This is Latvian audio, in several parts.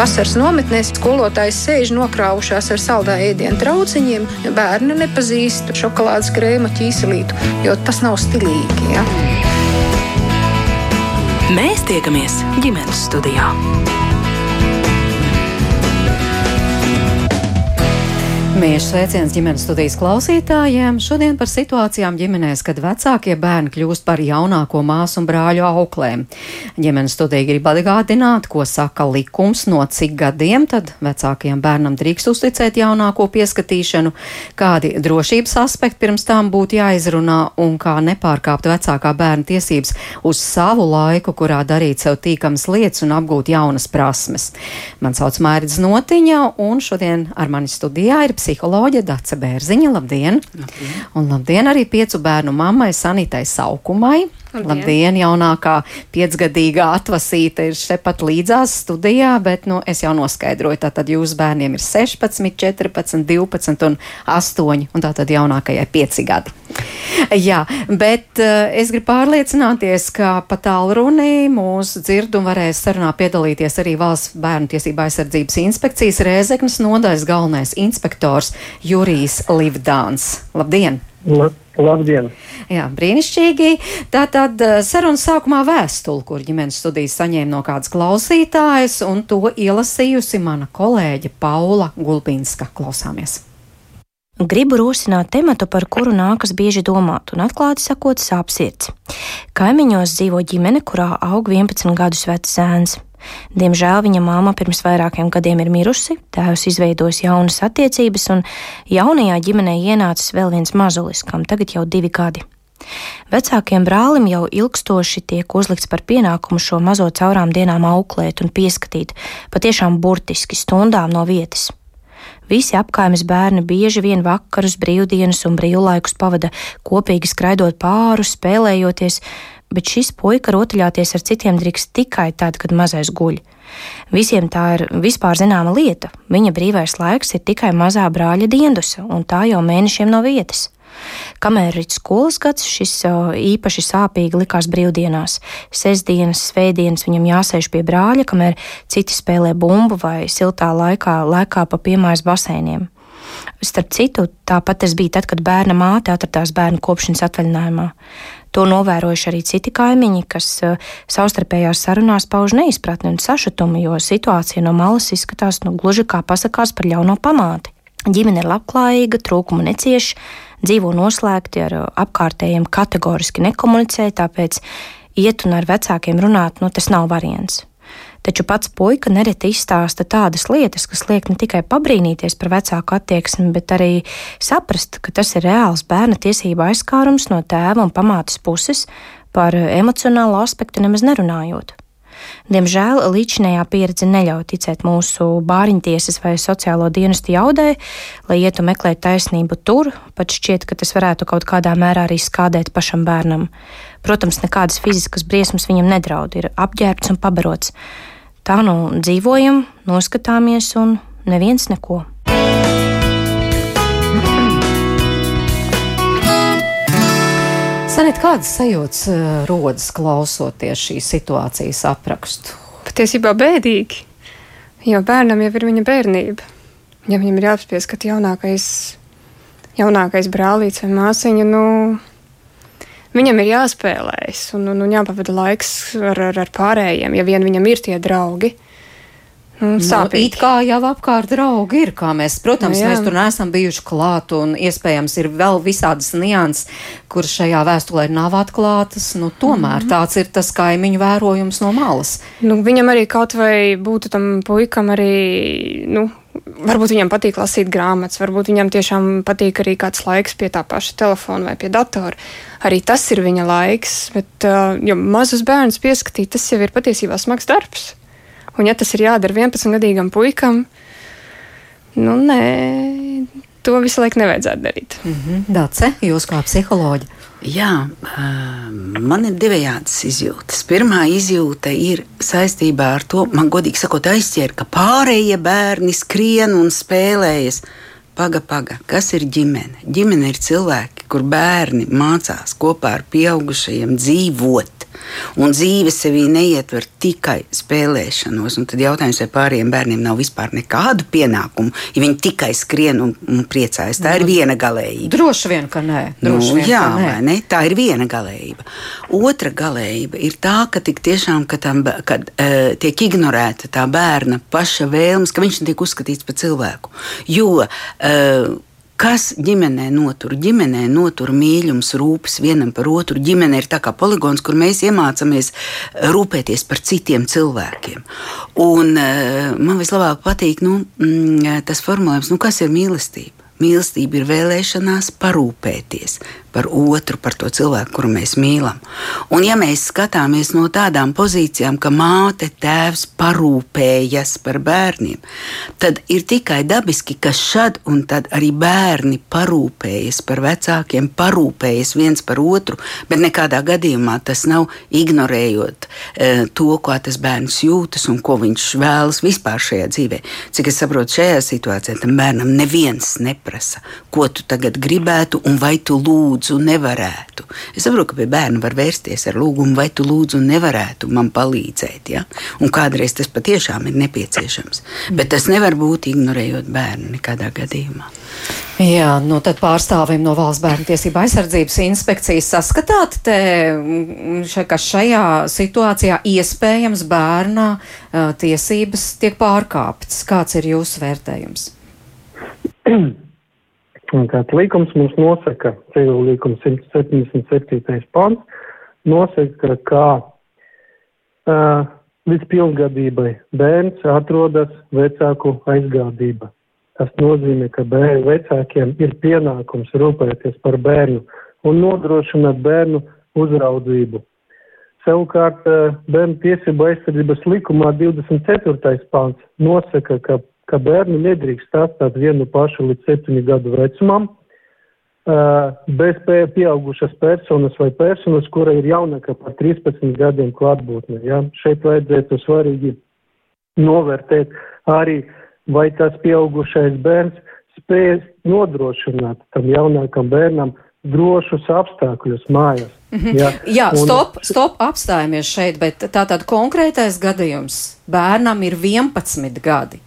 Vasaras nometnēs skolotājs sēž nokrāvušās ar saldā ēdienu trauciņiem, bērni nepazīst šokolādes krēma ķīselītu, jo tas nav stilīgi. Ja? Mēs tiekamies ģimenes studijā. Mīļš sveiciens ģimenes studijas klausītājiem. Šodien par situācijām ģimenēs, kad vecākie bērni kļūst par jaunāko māsu un brāļu auklēm. Ģimenes studija grib atgādināt, ko saka likums, no cik gadiem tad vecākajam bērnam drīkst uzticēt jaunāko pieskatīšanu, kādi drošības aspekti pirms tam būtu jāizrunā un kā nepārkāpt vecākā bērna tiesības uz savu laiku, kurā darīt sev tīkamas lietas un apgūt jaunas prasmes. Man sauc Mērķis Notiņa, un šodien ar mani studijā ir psiholoģija psiholoģe Dace Bērziņa. Labdien! labdien! Un labdien arī piecu bērnu mammai Sanitai Saukumai. Labdien. Labdien, jaunākā piecgadīgā atvasīte ir šepat līdzās studijā, bet, nu, es jau noskaidroju, tātad jūsu bērniem ir 16, 14, 12 un 8, un tātad jaunākajai 5 gadi. Jā, bet uh, es gribu pārliecināties, ka pa tālruni mūsu dzirdu un varēs sarunā piedalīties arī Valsts bērnu tiesība aizsardzības inspekcijas Rēzeknas nodaļas galvenais inspektors Jurijs Livdāns. Labdien! La, labdien! Jā, brīnišķīgi. Tātad eh, sarunas sākumā vēstuli, kur ģimenes studijas saņēma no kādas klausītājas, un to ielasījusi mana kolēģe Paula Gulbinska. Klausāmies! Gribu rosināt tematu, par kuru nākas bieži domāt, un atklāti sakot, sāp sirds. Kaimiņos dzīvo ģimene, kurā aug 11 gadus vecs zēns. Diemžēl viņa māma pirms vairākiem gadiem ir mirusi, tēvs izveidojis jaunas attiecības, un jaunajā ģimenē ienācis vēl viens mazulis, kam tagad jau divi gadi. Vecākiem brālim jau ilgstoši tiek uzlikts par pienākumu šo mazo caurām dienām auklēt un pieskatīt, patiešām burtiski stundām no vietas. Visi apkaimes bērni bieži vien vakarus, brīvdienas un brīvlaikus pavada kopīgi skraidot pāri, spēlējoties, bet šis puika rotaļāties ar citiem drīkst tikai tad, kad mazais guļ. Visiem tā ir vispār zināma lieta. Viņa brīvais laiks ir tikai mazā brāļa diendusa, un tā jau mēnešiem no vietas. Kamēr ir skolas gads, šis īpaši sāpīgi likās brīvdienās. Sestdienas, svētdienas viņam jāsēž pie brāļa, kamēr citi spēlē bumbu vai siltā laikā lēkā pa piemājas basēniem. Starp citu, tāpat tas bija tad, kad bērna māte atradās bērnu kopšanas atvaļinājumā. To novērojuši arī citi kaimiņi, kas uh, savstarpējās sarunās pauž neizpratni un sašutumu, jo situācija no malas izskatās nu, gluži kā pasakās par ļauno pamāti. Ģimene ir labklājīga, trūkumu necieš, dzīvo noslēgti ar apkārtējiem, kategoriski nekomunicē, tāpēc iet un ar vecākiem runāt, nu, tas nav variants. Taču pats puika nereti izstāsta tādas lietas, kas liek ne tikai pabrīnīties par vecāku attieksmi, bet arī saprast, ka tas ir reāls bērna tiesība aizskārums no tēva un pamātes puses, par emocionālu aspektu nemaz nerunājot. Diemžēl līdzinējā pieredze neļauj ticēt mūsu bāriņtiesas vai sociālo dienestu jaudai, lai ietu meklēt taisnību tur, pat šķiet, ka tas varētu kaut kādā mērā arī skādēt pašam bērnam. Protams, nekādas fiziskas briesmas viņam nedraud, ir apģērbts un pabarots. Tā nu dzīvojam, noskatāmies un neviens neko. Sanīt, kādas sajūtas uh, rodas klausoties šīs situācijas aprakstu? Patiesībā bēdīgi, jo bērnam jau ir viņa bērnība. Ja viņam ir jāapspies, ka jaunākais, jaunākais brālīts vai māsiņa, nu, viņam ir jāspēlējas un, un, un jāpavada laiks ar, ar, ar pārējiem, ja vien viņam ir tie draugi. Mm, nu, it kā jau apkārt draugi ir, kā mēs, protams, nu, mēs tur neesam bijuši klāt, un iespējams ir vēl visādas nianses, kur šajā vēstulē nav atklātas. Nu, tomēr mm -hmm. tāds ir tas kaimiņu vērojums no malas. Nu, viņam arī kaut vai būtu tam puikam arī, nu, Varbūt viņam patīk lasīt grāmatas, varbūt viņam tiešām patīk arī kāds laiks pie tā paša telefona vai pie datora. Arī tas ir viņa laiks, bet uh, mazus bērnus pieskatīt, tas jau ir patiesībā smags darbs. Un, ja tas ir jādara 11-gadīgam puikam, nu, nē, to visu laiku nevajadzētu darīt. Mm -hmm. Dace, jūs kā psiholoģi? Jā, man ir divējādas izjūtas. Pirmā izjūta ir saistībā ar to, man godīgi sakot, aizķēra, ka pārējie bērni skrien un spēlējas. Paga, paga, kas ir ģimene? Ģimene ir cilvēki, kur bērni mācās kopā ar pieaugušajiem dzīvot. Un dzīve sevī neietver tikai spēlēšanos. Un tad jautājums, vai pārējiem bērniem nav vispār nekādu pienākumu, ja viņi tikai skrien un, un priecājas. Tā ir nu, viena galējība. Droši vien, ka nē. Nu, vien, jā, ka nē. Ne? tā ir viena galējība. Otra galējība ir tā, ka tik tiešām, ka tam, kad, uh, tiek ignorēta tā bērna paša vēlmes, ka viņš netiek uzskatīts par cilvēku. Jo uh, Kas ģimenē notur? Ģimenē notur mīlestības, rūpes vienam par otru. Ģimene ir tā kā poligons, kur mēs iemācāmies rūpēties par citiem cilvēkiem. Un, uh, man vislabāk patīk nu, mm, tas formulējums, nu, kas ir mīlestība. Mīlestība ir vēlēšanās parūpēties par otru, par to cilvēku, kuru mēs mīlam. Un, ja mēs skatāmies no tādām pozīcijām, ka māte, tēvs parūpējas par bērniem, tad ir tikai dabiski, ka šad un tad arī bērni parūpējas par vecākiem, parūpējas viens par otru, bet nekādā gadījumā tas nav ignorējot e, to, kā tas bērns jūtas un ko viņš vēlas vispār šajā dzīvē. Cik es saprotu, šajā situācijā tam bērnam neviens neprasa, ko tu tagad gribētu un vai tu lūdzu lūdzu, nevarētu. Es saprotu, ka pie bērna var vērsties ar lūgumu, vai tu lūdzu, nevarētu man palīdzēt. Ja? Un kādreiz tas patiešām ir nepieciešams. Bet tas nevar būt ignorējot bērnu nekādā gadījumā. Jā, nu tad pārstāvim no Valsts bērnu tiesība aizsardzības inspekcijas saskatāt, te, še, ka šajā situācijā iespējams bērna uh, tiesības tiek pārkāptas. Kāds ir jūsu vērtējums? Tātad likums mums nosaka, civil likums 177. pants, nosaka, ka uh, līdz pilngadībai bērns atrodas vecāku aizgādība. Tas nozīmē, ka bērnu vecākiem ir pienākums rūpēties par bērnu un nodrošināt bērnu uzraudzību. Savukārt bērnu tiesību aizsardzības likumā 24. pāns nosaka, ka ka bērni nedrīkst atstāt vienu pašu līdz septiņu gadu vecumam, bez pieaugušas personas vai personas, kura ir jaunāka par 13 gadiem klātbūtne. Ja? Šeit vajadzētu svarīgi novērtēt arī, vai tas pieaugušais bērns spēj nodrošināt tam jaunākam bērnam drošus apstākļus mājās. Mm -hmm. Jā, Jā un... stop, stop, apstājamies šeit, bet tātad konkrētais gadījums bērnam ir 11 gadi.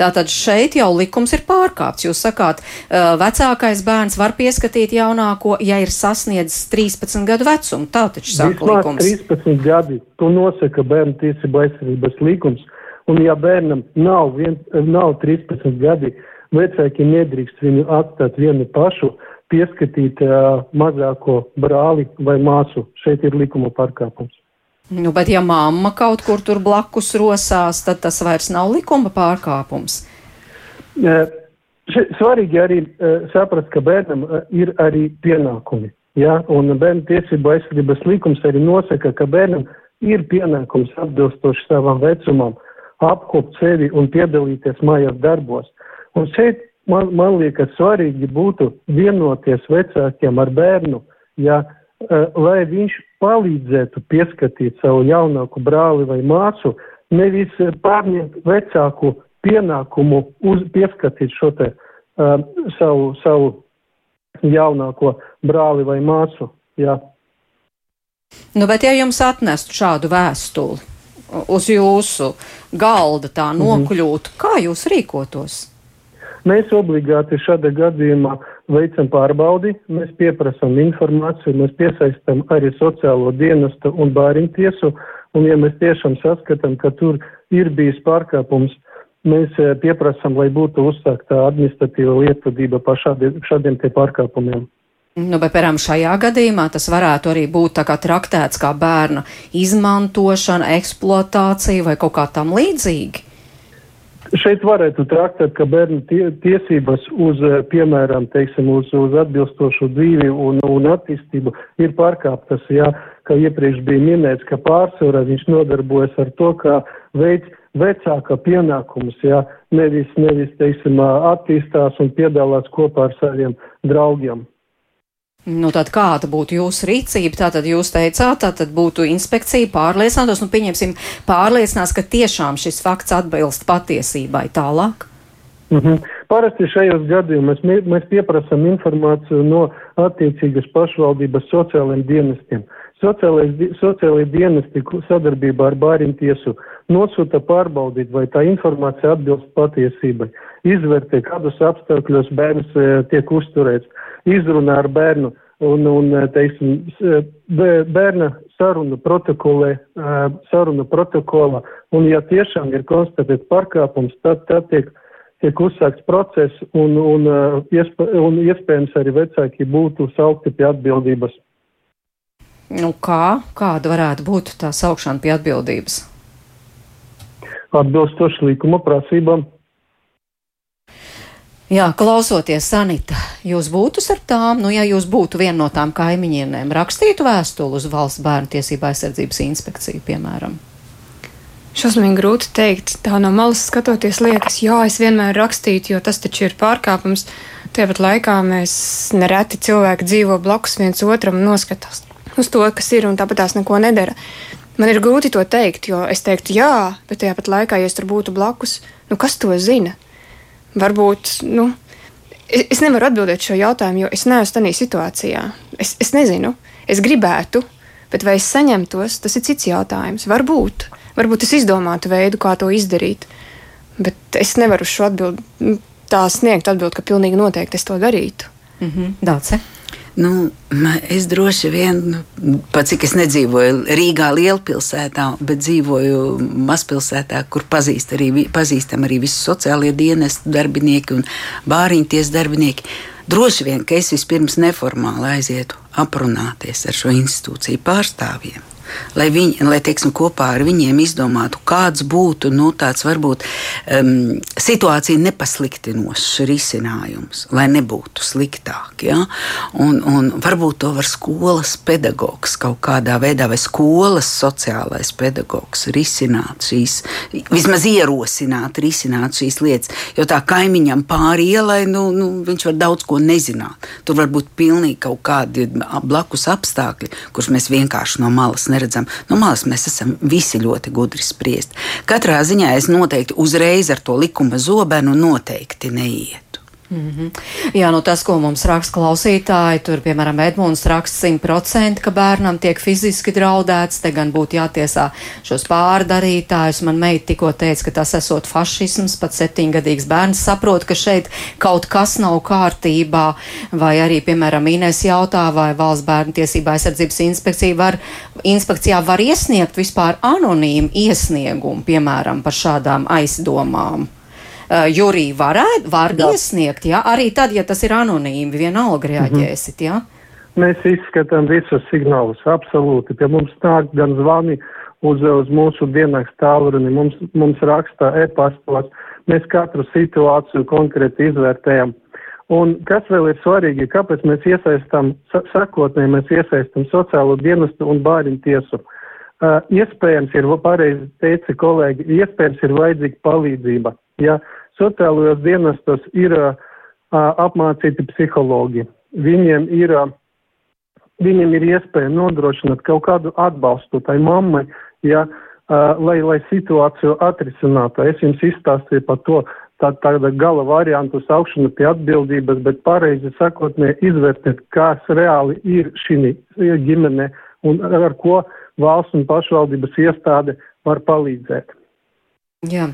Tātad šeit jau likums ir pārkāpts. Jūs sakāt, vecākais bērns var pieskatīt jaunāko, ja ir sasniedzis 13 gadu vecumu. Tā taču saka likums. 13 gadi, to nosaka bērnu tiesību aizsardzības likums. Un ja bērnam nav, vien, nav 13 gadi, vecāki nedrīkst viņu atstāt vienu pašu, pieskatīt uh, mazāko brāli vai māsu. Šeit ir likuma pārkāpums. Nu, bet ja mamma kaut kur tur blakus rosās, tad tas vairs nav likuma pārkāpums. Svarīgi arī saprast, ka bērnam ir arī pienākumi. Ja? Un bērnu tiesību aizsardzības likums arī nosaka, ka bērnam ir pienākums atbilstoši savam vecumam apkopt sevi un piedalīties mājās darbos. Un šeit man, man liekas svarīgi būtu vienoties vecākiem ar bērnu, ja, lai viņš palīdzētu pieskatīt savu jaunāku brāli vai māsu, nevis pārņemt vecāku pienākumu uz, pieskatīt šo te uh, savu, savu jaunāko brāli vai māsu. Jā. Nu, bet ja jums atnestu šādu vēstuli uz jūsu galda tā mhm. nokļūtu, mm -hmm. kā jūs rīkotos? Mēs obligāti šāda gadījumā veicam pārbaudi, mēs pieprasām informāciju, mēs piesaistam arī sociālo dienestu un bāriņtiesu, un ja mēs tiešām saskatām, ka tur ir bijis pārkāpums, mēs eh, pieprasām, lai būtu uzsākta administratīva lietvedība par šādiem, šādiem te pārkāpumiem. Nu, bet, piemēram, šajā gadījumā tas varētu arī būt kā traktēts kā bērna izmantošana, eksploatācija vai kaut kā tam līdzīgi. Šeit varētu traktēt, ka bērnu tie, tiesības uz, eh, piemēram, teiksim, uz, uz atbilstošu dzīvi un, un attīstību ir pārkāptas, jā, kā iepriekš bija minēts, ka pārsvarā viņš nodarbojas ar to, kā veids vecāka pienākumus, jā, nevis, nevis, teiksim, attīstās un piedalās kopā ar saviem draugiem. Nu, tad kāda būtu jūsu rīcība? Tātad jūs teicāt, tātad būtu inspekcija pārliecinātos, nu, pieņemsim, pārliecinās, ka tiešām šis fakts atbilst patiesībai tālāk. Mm -hmm. Parasti šajos gadījumos mēs, mēs pieprasām informāciju no attiecīgas pašvaldības sociālajiem dienestiem. Sociālajie dienesti sadarbībā ar bāriņu tiesu nosūta pārbaudīt, vai tā informācija atbilst patiesībai, izvērtē, kādos apstākļos bērns e, tiek uzturēts, izrunā ar bērnu un, un e, teiksim, bērna sarunu protokolē, e, sarunu protokola, un ja tiešām ir konstatēts pārkāpums, tad, tad tiek, tiek uzsākts process un, un, iespē, un iespējams arī vecāki būtu saukti pie atbildības. Nu, kā? Kāda varētu būt tā saukšana pie atbildības? Atbilstoši likuma prasībām. Jā, klausoties, Sanita, jūs būtu ar tām, nu, ja jūs būtu viena no tām kaimiņienēm, rakstītu vēstuli uz valsts bērnu tiesību aizsardzības inspekciju, piemēram? Šausmīgi grūti pateikt. Tā no malas skatoties, liekas, jā, es vienmēr rakstītu, jo tas taču ir pārkāpums. Tāpat laikā mēs nereti cilvēki dzīvo blakus viens otram un noskatās uz to, kas ir, un tāpat tās neko nedara. Man ir grūti to teikt, jo es teiktu, jā, bet tajā pat laikā, ja es tur būtu blakus, nu kas to zina? Varbūt, nu, es, es nevaru atbildēt šo jautājumu, jo es neesmu tādā situācijā. Es, es nezinu, es gribētu, bet vai es saņemtos, tas ir cits jautājums. Varbūt, varbūt es izdomātu veidu, kā to izdarīt, bet es nevaru uz šo atbildi nu, tā sniegt atbildi, ka pilnīgi noteikti es to darītu. Mm -hmm. Dāce. Nu, es droši vien, nu, pat cik es nedzīvoju Rīgā, lielpilsētā, bet dzīvoju mazpilsētā, kur pazīst arī, pazīstam arī visi sociālie dienestu darbinieki un bāriņties darbinieki. Droši vien, ka es vispirms neformāli aizietu aprunāties ar šo institūciju pārstāvjiem lai viņi, lai teiksim, kopā ar viņiem izdomātu, kāds būtu nu, tāds varbūt um, situācija nepasliktinošs risinājums, lai nebūtu sliktāk. Ja? Un, un varbūt to var skolas pedagogs kaut kādā veidā vai skolas sociālais pedagogs risināt šīs, vismaz ierosināt, risināt šīs lietas. Jo tā kaimiņam pāri ielai, nu, nu, viņš var daudz ko nezināt. Tur var būt pilnīgi kaut kādi blakus apstākļi, kurus mēs vienkārši no malas neredzam. No malas mēs esam visi ļoti gudri spriest. Katrā ziņā es noteikti uzreiz ar to likuma zobenu noteikti neietu. Mm -hmm. Jā, nu tas, ko mums raksta klausītāji, tur, piemēram, Edmunds raksta 100%, ka bērnam tiek fiziski draudēts, te gan būtu jātiesā šos pārdarītājus. Man meita tikko teica, ka tas esot fašisms, pat septiņgadīgs bērns saprot, ka šeit kaut kas nav kārtībā, vai arī, piemēram, Ines jautā, vai valsts bērnu tiesība aizsardzības inspekcija var, inspekcijā var iesniegt vispār anonīmu iesniegumu, piemēram, par šādām aizdomām uh, Jurija varētu, var iesniegt, jā, arī tad, ja tas ir anonīmi, vienalga reaģēsit, jā? Mēs izskatām visus signālus, absolūti. Pie mums nāk gan zvani uz, uz mūsu dienas tālruni, mums, mums rakstā e-pastos. Mēs katru situāciju konkrēti izvērtējam. Un kas vēl ir svarīgi, kāpēc mēs iesaistām, sakotnē mēs iesaistām sociālo dienestu un bāriņu tiesu. Uh, iespējams ir, pareizi teica kolēģi, iespējams ir vajadzīga palīdzība. Ja sociālajos dienestos ir uh, apmācīti psihologi. Viņiem ir, uh, viņiem ir iespēja nodrošināt kaut kādu atbalstu tai mammai, ja, uh, lai, lai situāciju atrisinātu. Es jums izstāstīju par to, tā, tāda gala variantu saukšanu pie atbildības, bet pareizi sakot, ne izvērtēt, kas reāli ir šī ģimene un ar ko valsts un pašvaldības iestāde var palīdzēt. Jā,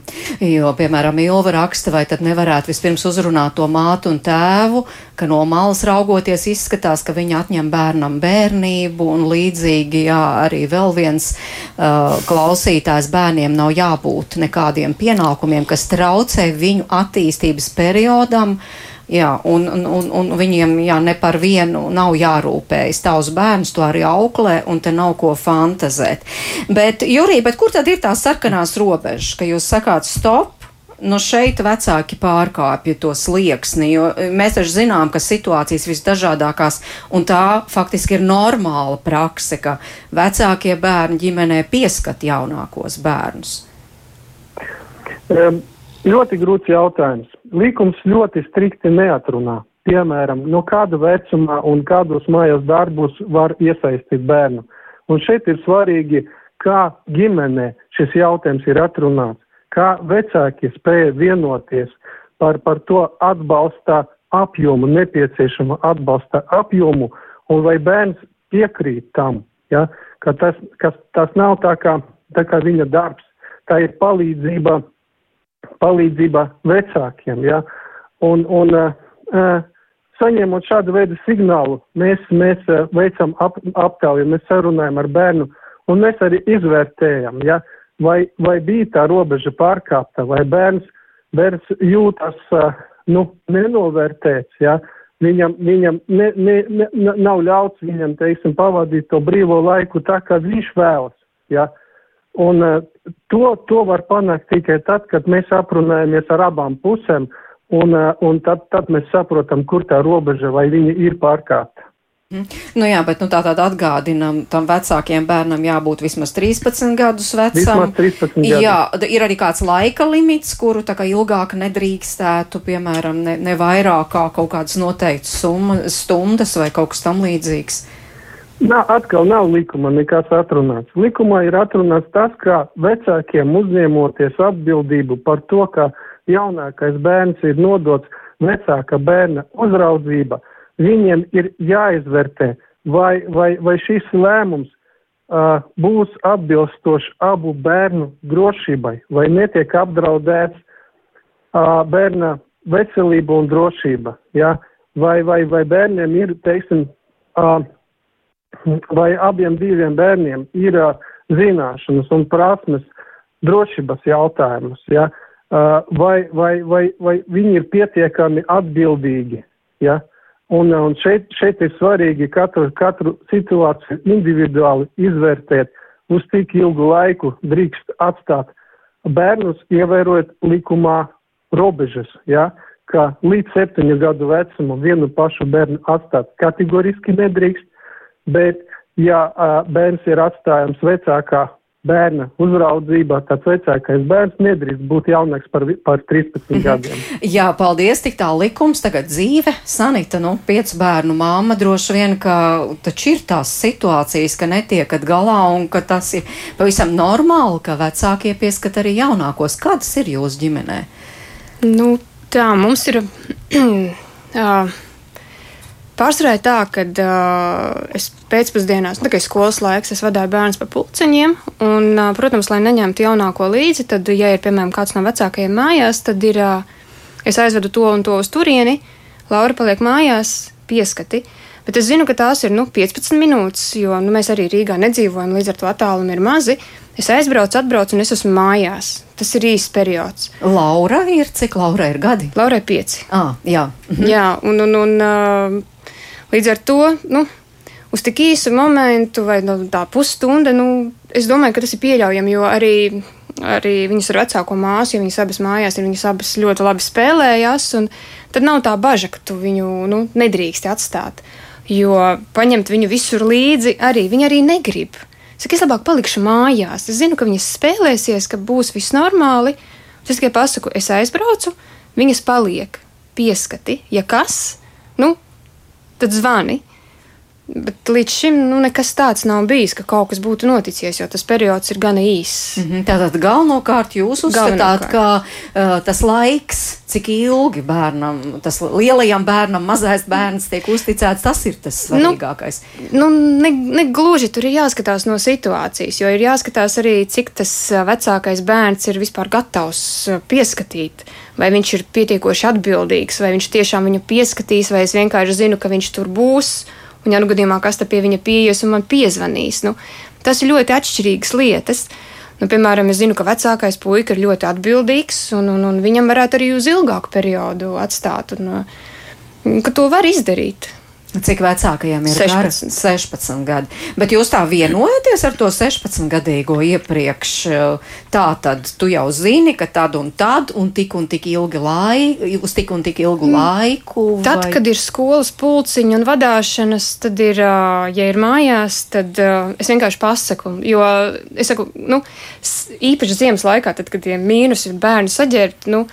jo, piemēram, Ilva raksta, vai tad nevarētu vispirms uzrunāt to mātu un tēvu, ka no malas raugoties izskatās, ka viņi atņem bērnam bērnību un līdzīgi, jā, arī vēl viens uh, klausītājs bērniem nav jābūt nekādiem pienākumiem, kas traucē viņu attīstības periodam. Uh, Jā, un, un, un, viņiem jā, ne par vienu nav jārūpējas. Tavs bērns to arī auklē, un te nav ko fantazēt. Bet, Jurī, bet kur tad ir tās sarkanās robežas, ka jūs sakāt stop? Nu šeit vecāki pārkāpja to slieksni, jo mēs taču zinām, ka situācijas visdažādākās, un tā faktiski ir normāla prakse, ka vecākie bērni ģimenē pieskat jaunākos bērnus. Um Ļoti grūts jautājums. Likums ļoti strikti neatrunā. Piemēram, no kāda vecuma un kādos mājās darbus var iesaistīt bērnu. Un šeit ir svarīgi, kā ģimenē šis jautājums ir atrunāts, kā vecāki spēja vienoties par, par to atbalsta apjomu, nepieciešama atbalsta apjomu, un vai bērns piekrīt tam, Ja? Ka tas, kas, tas nav tā kā, tā kā viņa darbs, tā ir palīdzība, palīdzība vecākiem. Ja? Un, un uh, saņemot šādu veidu signālu, mēs, mēs uh, veicam ap, aptauju, mēs sarunājam ar bērnu, un mēs arī izvērtējam, ja? vai, vai bija tā robeža pārkāpta, vai bērns, bērns jūtas nu, nenovērtēts. Ja? Viņam, viņam ne, ne, ne, nav ļauts viņam, teiksim, pavadīt to brīvo laiku tā, kā viņš vēlas. Ja? Un uh, to, to var panākt tikai tad, kad mēs aprunājamies ar abām pusēm, un, uh, un tad, tad mēs saprotam, kur tā robeža vai viņa ir pārkāpta. Mhm. Nu jā, bet nu, tā tad atgādinam, tam vecākiem bērnam jābūt vismaz 13 gadus vecam. Vismaz 13 gadus. Jā, ir arī kāds laika limits, kuru tā kā ilgāk nedrīkstētu, piemēram, ne, ne vairāk kā kaut kādas noteiktas summa, stundas vai kaut kas tam līdzīgs. Nā, atkal nav likuma nekas atrunāts. Likumā ir atrunāts tas, ka vecākiem uzņemoties atbildību par to, ka jaunākais bērns ir nodots vecāka bērna uzraudzība viņiem ir jāizvērtē, vai, vai, vai šis lēmums uh, būs atbilstošs abu bērnu drošībai, vai netiek apdraudēts uh, bērna veselība un drošība. Ja? Vai, vai, vai bērniem ir, teiksim, uh, vai abiem diviem bērniem ir zināšanas un prasmes drošības jautājumus, ja? vai, vai, vai, vai viņi ir pietiekami atbildīgi. Ja? Un, un šeit, šeit ir svarīgi katru, katru situāciju individuāli izvērtēt, uz cik ilgu laiku drīkst atstāt bērnus, ievērojot likumā robežas. Ja? Ka līdz septiņu gadu vecumam vienu pašu bērnu atstāt kategoriski nedrīkst, bet ja bērns ir atstājams vecākā bērna uzraudzība, tāds vecākais bērns nedrīkst būt jaunāks par, par 13 mhm. gadiem. Jā, paldies, tik tā likums, tagad dzīve. Sanita, nu, piecu bērnu māma droši vien, ka taču ir tās situācijas, ka netiekat galā un ka tas ir pavisam normāli, ka vecākie pieskat arī jaunākos. Kādas ir jūsu ģimenē? Nu, tā mums ir. uh, Pārsvarā ir tā, ka uh, es pēcpusdienās, nu, tā kā ir skolas laiks, es vadīju bērnus pa pulciņiem. Un, uh, protams, lai neņemtu jaunāko līdzi, tad, ja ir, piemēram, kāds no vecākajiem mājās, tad ir, uh, es aizvedu to un to uz turieni, Laura paliek mājās, pieskati. Bet es zinu, ka tās ir nu, 15 minūtes, jo nu, mēs arī Rīgā nedzīvojam, līdz ar to attālumi ir mazi. Es aizbraucu, atbraucu un es esmu mājās. Tas ir īsts periods. Laura ir cik Laura ir gadi? Laura ir pieci. Ah, jā. Mhm. jā, un, un, un Līdz ar to, nu, uz tik īsu momentu vai nu, tā pusstunda, nu, es domāju, ka tas ir pieļaujami, jo arī, arī viņas ar vecāko māsu, ja viņas abas mājās ir, viņas abas ļoti labi spēlējās, un tad nav tā baža, ka tu viņu nu, nedrīkst atstāt. Jo paņemt viņu visur līdzi arī viņi arī negrib. Saka, es labāk palikšu mājās. Es zinu, ka viņas spēlēsies, ka būs viss normāli. Es tikai pasaku, es aizbraucu, viņas paliek pieskati. Ja kas, tad zvani. Bet līdz šim nu, nekas tāds nav bijis, ka kaut kas būtu noticies, jo tas periods ir gana īss. Mm -hmm. Tātad galvenokārt jūs uzskatāt, ka uh, tas laiks, cik ilgi bērnam, tas lielajam bērnam, mazais bērns tiek uzticēts, tas ir tas svarīgākais. Nu, nu ne, ne gluži tur ir jāskatās no situācijas, jo ir jāskatās arī, cik tas vecākais bērns ir vispār gatavs pieskatīt. Vai viņš ir pietiekoši atbildīgs, vai viņš tiešām viņu pieskatīs, vai es vienkārši zinu, ka viņš tur būs Ja nu gadījumā kas te pie viņa pieejas un man piezvanīs, nu, tas ir ļoti atšķirīgas lietas. Nu, piemēram, es zinu, ka vecākais puika ir ļoti atbildīgs, un, un, un viņam varētu arī uz ilgāku periodu atstāt, un, ka to var izdarīt. Cik vecākajam ir 16. Gara? 16 gadi. Bet jūs tā vienojaties ar to 16-gadīgo iepriekš. Tā tad tu jau zini, ka tad un tad, un tik un tik ilgi laiku, uz tik un tik ilgu mm. laiku. Tad, vai? kad ir skolas pulciņi un vadāšanas, tad ir, ja ir mājās, tad es vienkārši pasaku. Jo es saku, nu, īpaši ziemas laikā, tad, kad tie mīnus ir bērni saģērbti, nu,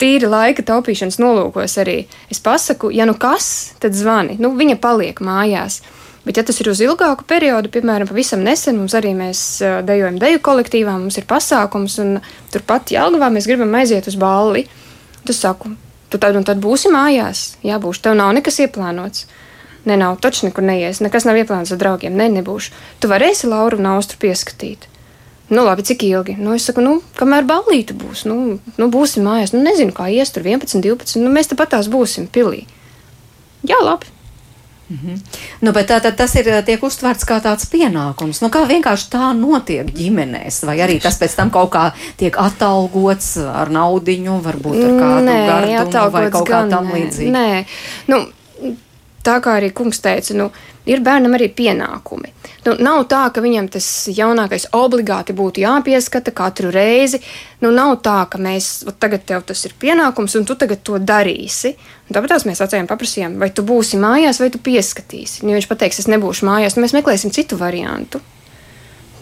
tīri laika taupīšanas nolūkos arī es pasaku, ja nu kas, tad zvani. Nu, viņa paliek mājās. Bet, ja tas ir uz ilgāku periodu, piemēram, pavisam nesen mums arī mēs dejojam deju kolektīvā, mums ir pasākums, un turpat Jālgavā mēs gribam aiziet uz balli. Tu saku, tu tad un tad būsi mājās, jā, būšu, tev nav nekas ieplānots. Nē, nav taču nekur neies, nekas nav ieplānots ar draugiem. Nē, nebūšu. Tu varēsi Lauru un Austru pieskatīt. Nu, labi, cik ilgi? Nu, es saku, nu, kamēr ballīte būs, nu, nu būsim mājās. Nu, nezinu, kā ies tur 11, 12. Nu, mēs tepat tās būsim pilī. Jā, labi. Mm -hmm. nu, bet tā, tad tas ir tiek uztverts kā tāds pienākums. Nu, kā vienkārši tā notiek ģimenēs, vai arī tas pēc tam kaut kā tiek atalgots ar naudiņu, varbūt ar kādu Nē, gardumu vai kaut kā tam nē. līdzīgu. Nē, nu, tā kā arī kungs teica, nu, ir bērnam arī pienākumi. Nu, nav tā, ka viņam tas jaunākais obligāti būtu jāpieskata katru reizi. Nu, nav tā, ka mēs tagad tev tas ir pienākums un tu tagad to darīsi. Un tāpēc mēs vecajiem paprasījām, vai tu būsi mājās, vai tu pieskatīsi. Ja viņš pateiks, es nebūšu mājās, tad mēs meklēsim citu variantu.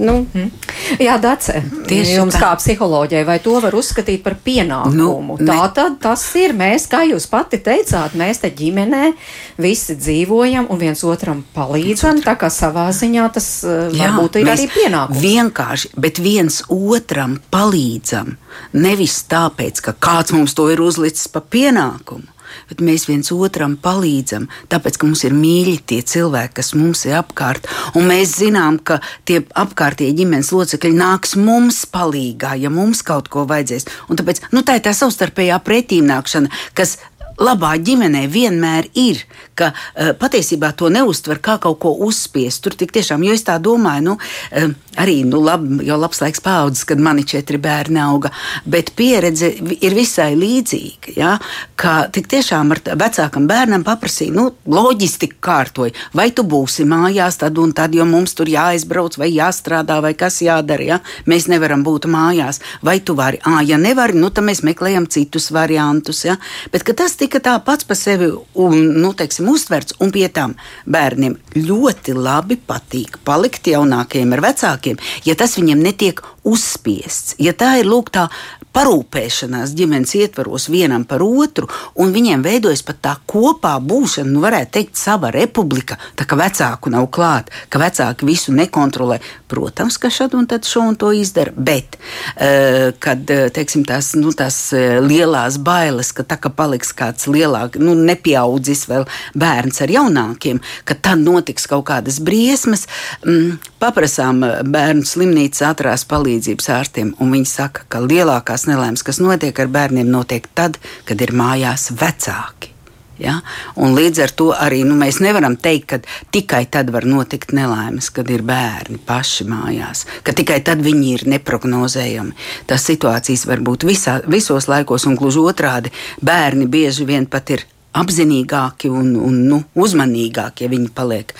Nu, Mm. Jā, Dace, Tieši jums tā. kā psiholoģijai, vai to var uzskatīt par pienākumu? Nu, ne- tā tad tas ir mēs, kā jūs pati teicāt, mēs te ģimenē visi dzīvojam un viens otram palīdzam, tā kā savā ziņā tas uh, varbūt ir arī pienākums. Vienkārši, bet viens otram palīdzam. Nevis tāpēc, ka kāds mums to ir uzlicis pa pienākumu. Bet mēs viens otram palīdzam, tāpēc, ka mums ir mīļi tie cilvēki, kas mums ir apkārt. Un mēs zinām, ka tie apkārtējie ģimenes locekļi nāks mums palīdzīgā, ja mums kaut ko vajadzēs. Un tāpēc nu, tā ir tā savstarpējā pretīmnākšana, kas labā ģimenē vienmēr ir, ka uh, patiesībā to neuztver kā kaut ko uzspiest. Tur tik tiešām, jo es tā domāju, nu, uh, arī nu, lab, jau labs laiks paudzes, kad mani četri bērni auga, bet pieredze ir visai līdzīga. Ja? Ka tik tiešām ar vecākam bērnam paprasīja, nu, loģistiku kārtoja, vai tu būsi mājās tad un tad, jo mums tur jāizbrauc vai jāstrādā vai kas jādara. Ja? Mēs nevaram būt mājās, vai tu vari. À, ja nevari, nu, tad mēs meklējam citus variantus. Ja? Bet tas tika tā pats par sevi un, nu, teiksim, uztverts, un pie tam bērniem ļoti labi patīk palikt jaunākiem ar vecākiem, ja tas viņiem netiek uzspiests. Ja tā ir lūk tā parūpēšanās ģimenes ietvaros vienam par otru, un viņiem veidojas pat tā kopā būšana, nu, varētu teikt, sava republika, tā kā vecāku nav klāt, ka vecāki visu nekontrolē. Protams, ka šad un tad šo un to izdara, bet, eh, kad, eh, teiksim, tās, nu, tās eh, lielās bailes, ka tā kā paliks kāds lielāks, nu, nepieaudzis vēl bērns ar jaunākiem, ka tad notiks kaut kādas briesmas, mm, paprasām eh, bērnu slimnīcas ātrās palīdzības ārstiem, un viņi saka, ka lielākās nelaimes, kas notiek ar bērniem, notiek tad, kad ir mājās vecāki. Ja? Un līdz ar to arī nu, mēs nevaram teikt, ka tikai tad var notikt nelaimes, kad ir bērni paši mājās, ka tikai tad viņi ir neparedzējami. Tas situācijas var būt visā, visos laikos, un gluži otrādi bērni bieži vien pat ir apzinīgāki un, un nu, uzmanīgāki, ja viņi paliek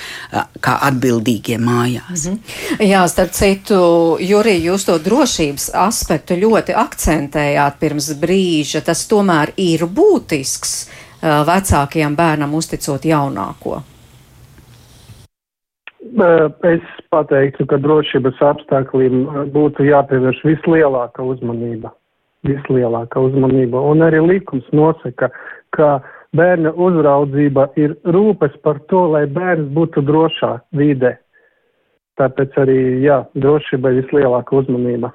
kā atbildīgie mājās. Mm -hmm. Jā, starp citu, Jurija, jūs to drošības aspektu ļoti akcentējāt pirms brīža. Tas tomēr ir būtisks uh, vecākajam bērnam uzticot jaunāko. Es pateiktu, ka drošības apstākļiem būtu jāpievērš vislielākā uzmanība. Vislielākā uzmanība. Un arī likums nosaka, ka bērna uzraudzība ir rūpes par to, lai bērns būtu drošā vidē. Tāpēc arī, jā, drošība ir vislielākā uzmanība.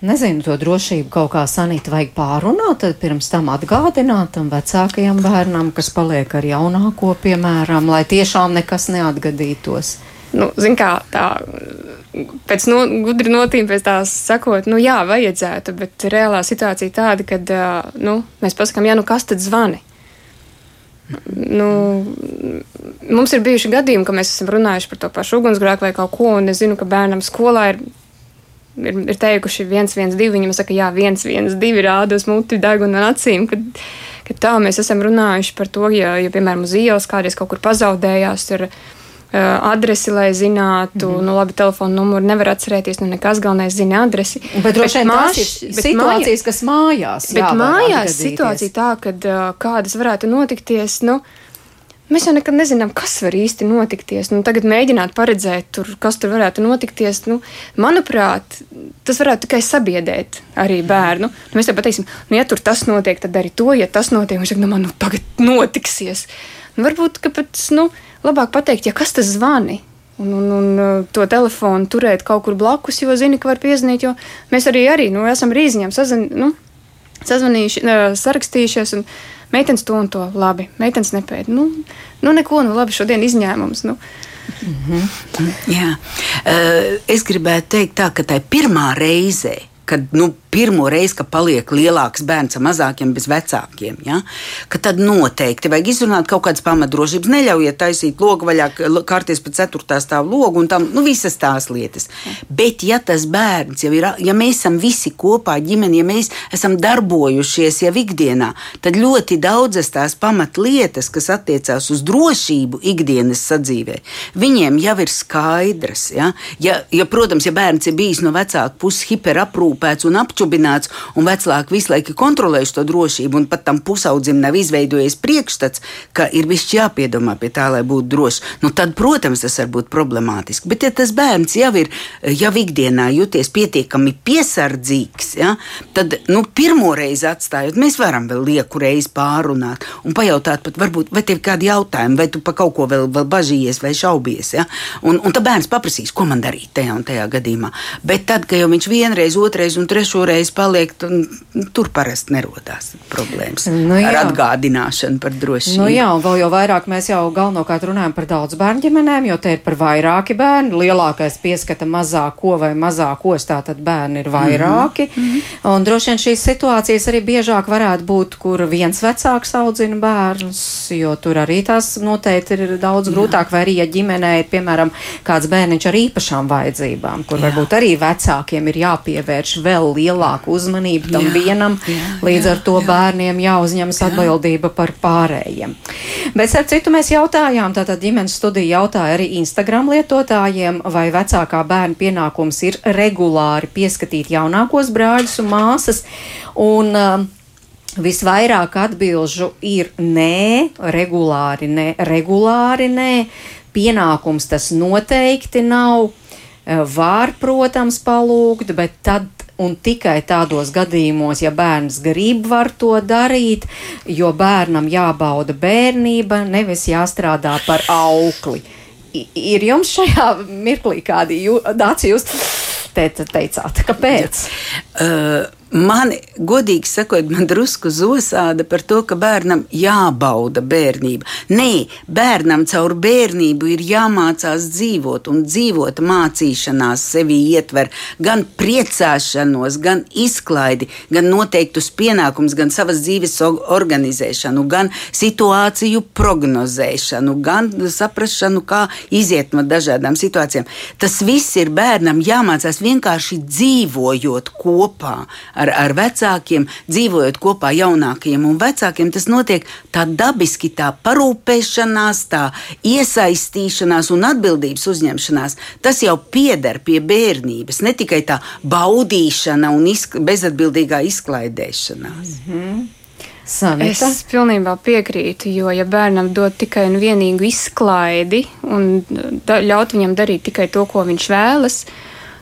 Nezinu, to drošību kaut kā sanīt vajag pārunāt, tad pirms tam atgādināt tam vecākajam bērnam, kas paliek ar jaunāko, piemēram, lai tiešām nekas neatgadītos. nu, zin kā, tā, pēc no, gudri notīm, pēc tās sakot, nu jā, vajadzētu, bet reālā situācija tāda, ka, nu, mēs pasakām, jā, nu kas tad zvani? Nu, mums ir bijuši gadījumi, ka mēs esam runājuši par to pašu ugunsgrēku vai kaut ko, un es zinu, ka bērnam skolā ir ir, ir teikuši, viens, viens, divi. Viņam saka, jā, viens, viens, divi rāda uz muti, deguna un acīm. Kad, kad tā mēs esam runājuši par to, ja, ja piemēram, uz ielas kādreiz kaut kur pazaudējās. Tur, uh, Adresi, lai zinātu, mm -hmm. nu, labi, telefona numuru nevar atcerēties, nu, nekas galvenais zina adresi. Bet droši vien tās ir situācijas, kas mājās. Bet mājās atgadīties. situācija tā, ka uh, kādas varētu notikties, nu, mēs jau nekad nezinām, kas var īsti notikties. Nu, tagad mēģināt paredzēt, tur, kas tur varētu notikties. Nu, manuprāt, tas varētu tikai sabiedēt arī bērnu. Nu, mēs jau pateiksim, nu, ja tur tas notiek, tad arī to, ja tas notiek, viņš saka, nu, man nu, tagad notiksies. Nu, varbūt, ka pat, nu, labāk pateikt, ja kas tas zvani. Un, un, un uh, to telefonu turēt kaut kur blakus, jo zini, ka var piezvanīt. Mēs arī, arī nu, esam rīziņām sazin, nu, sazvanījuši, uh, sarakstījušies. Un, meitenes to un to labi, meitenes nepēta. Nu, nu neko, nu labi, šodien izņēmums. Nu. Mm -hmm. Jā. Uh, es gribētu teikt, tā, ka tā ir pirmā reize, kad nu, pirmo reizi, kad paliek lielāks bērns ar mazākiem, bez vecākiem, ja, tad noteikti vajag izrunāt kaut kādas pamatdrošības. Neļaujiet taisīt logu vaļā, kārties pa ceturtā stāva logu un tam nu, visas tās lietas. Bet, ja tas bērns jau ir, ja mēs esam visi kopā ģimeni, ja mēs esam darbojušies jau ikdienā, tad ļoti daudzas tās pamatlietas, kas attiecās uz drošību ikdienas sadzīvē, viņiem jau ir skaidras. Ja, ja, ja protams, ja bērns ir bijis no vecāka puses hiperaprūpēts un apčūpēts, apčubināts, un vecāki visu laiku kontrolējuši to drošību, un pat tam pusaudzim nav izveidojies priekšstats, ka ir viss jāpiedomā pie tā, lai būtu drošs. Nu, tad, protams, tas var būt problemātiski. Bet, ja tas bērns jau ir jau ikdienā jūties pietiekami piesardzīgs, ja, tad nu, pirmo reizi atstājot, mēs varam vēl lieku reizi pārunāt un pajautāt, pat, varbūt, vai tev ir kādi jautājumi, vai tu par kaut ko vēl, vēl bažījies vai šaubies. Ja? Un, un tad bērns paprasīs, ko man darīt tajā un tajā gadījumā. Bet tad, kad jau viņš vienreiz, otrreiz un trešo reizi paliek, un, tur parasti nerodās problēmas nu, jā. ar atgādināšanu par drošību. Nu, jā, un vēl jau vairāk mēs jau galvenokārt runājam par daudz bērnu ģimenēm, jo te ir par vairāki bērni. Lielākais pieskata mazāko vai mazākos, tātad bērni ir vairāki. Mm -hmm. Un droši vien šīs situācijas arī biežāk varētu būt, kur viens vecāks audzina bērnus, jo tur arī tās noteikti ir daudz jā. grūtāk, vai arī, ja ģimenē ir, piemēram, kāds bērniņš ar īpašām vajadzībām, kur jā. varbūt arī vecākiem ir jāpievērš vēl lielāk lielāku uzmanību tam jā, vienam, jā, līdz jā, ar to jā. bērniem jāuzņemas atbildība par pārējiem. Bet, starp citu, mēs jautājām, tātad ģimenes studija jautāja arī Instagram lietotājiem, vai vecākā bērna pienākums ir regulāri pieskatīt jaunākos brāļus un māsas. Un, uh, Visvairāk atbilžu ir nē, regulāri nē, regulāri nē, pienākums tas noteikti nav. Var, protams, palūgt, bet tad un tikai tādos gadījumos, ja bērns grib, var to darīt, jo bērnam jābauda bērnība, nevis jāstrādā par aukli. I, ir jums šajā mirklī kādi dāci jūs te, teicāt, kāpēc? Uh, Mani, godīgi sakot, man drusku zosāda par to, ka bērnam jābauda bērnība. Nē, bērnam caur bērnību ir jāmācās dzīvot, un dzīvot mācīšanās sevi ietver gan priecāšanos, gan izklaidi, gan noteiktus pienākumus, gan savas dzīves organizēšanu, gan situāciju prognozēšanu, gan saprašanu, kā iziet no dažādām situācijām. Tas viss ir bērnam jāmācās vienkārši dzīvojot kopā ar, ar vecākiem, dzīvojot kopā jaunākiem un vecākiem, tas notiek tā dabiski, tā parūpēšanās, tā iesaistīšanās un atbildības uzņemšanās. Tas jau pieder pie bērnības, ne tikai tā baudīšana un izk bezatbildīgā izklaidēšanās. Mm -hmm. Sanita. Es pilnībā piekrītu, jo, ja bērnam dod tikai un vienīgu izklaidi un da, ļaut viņam darīt tikai to, ko viņš vēlas,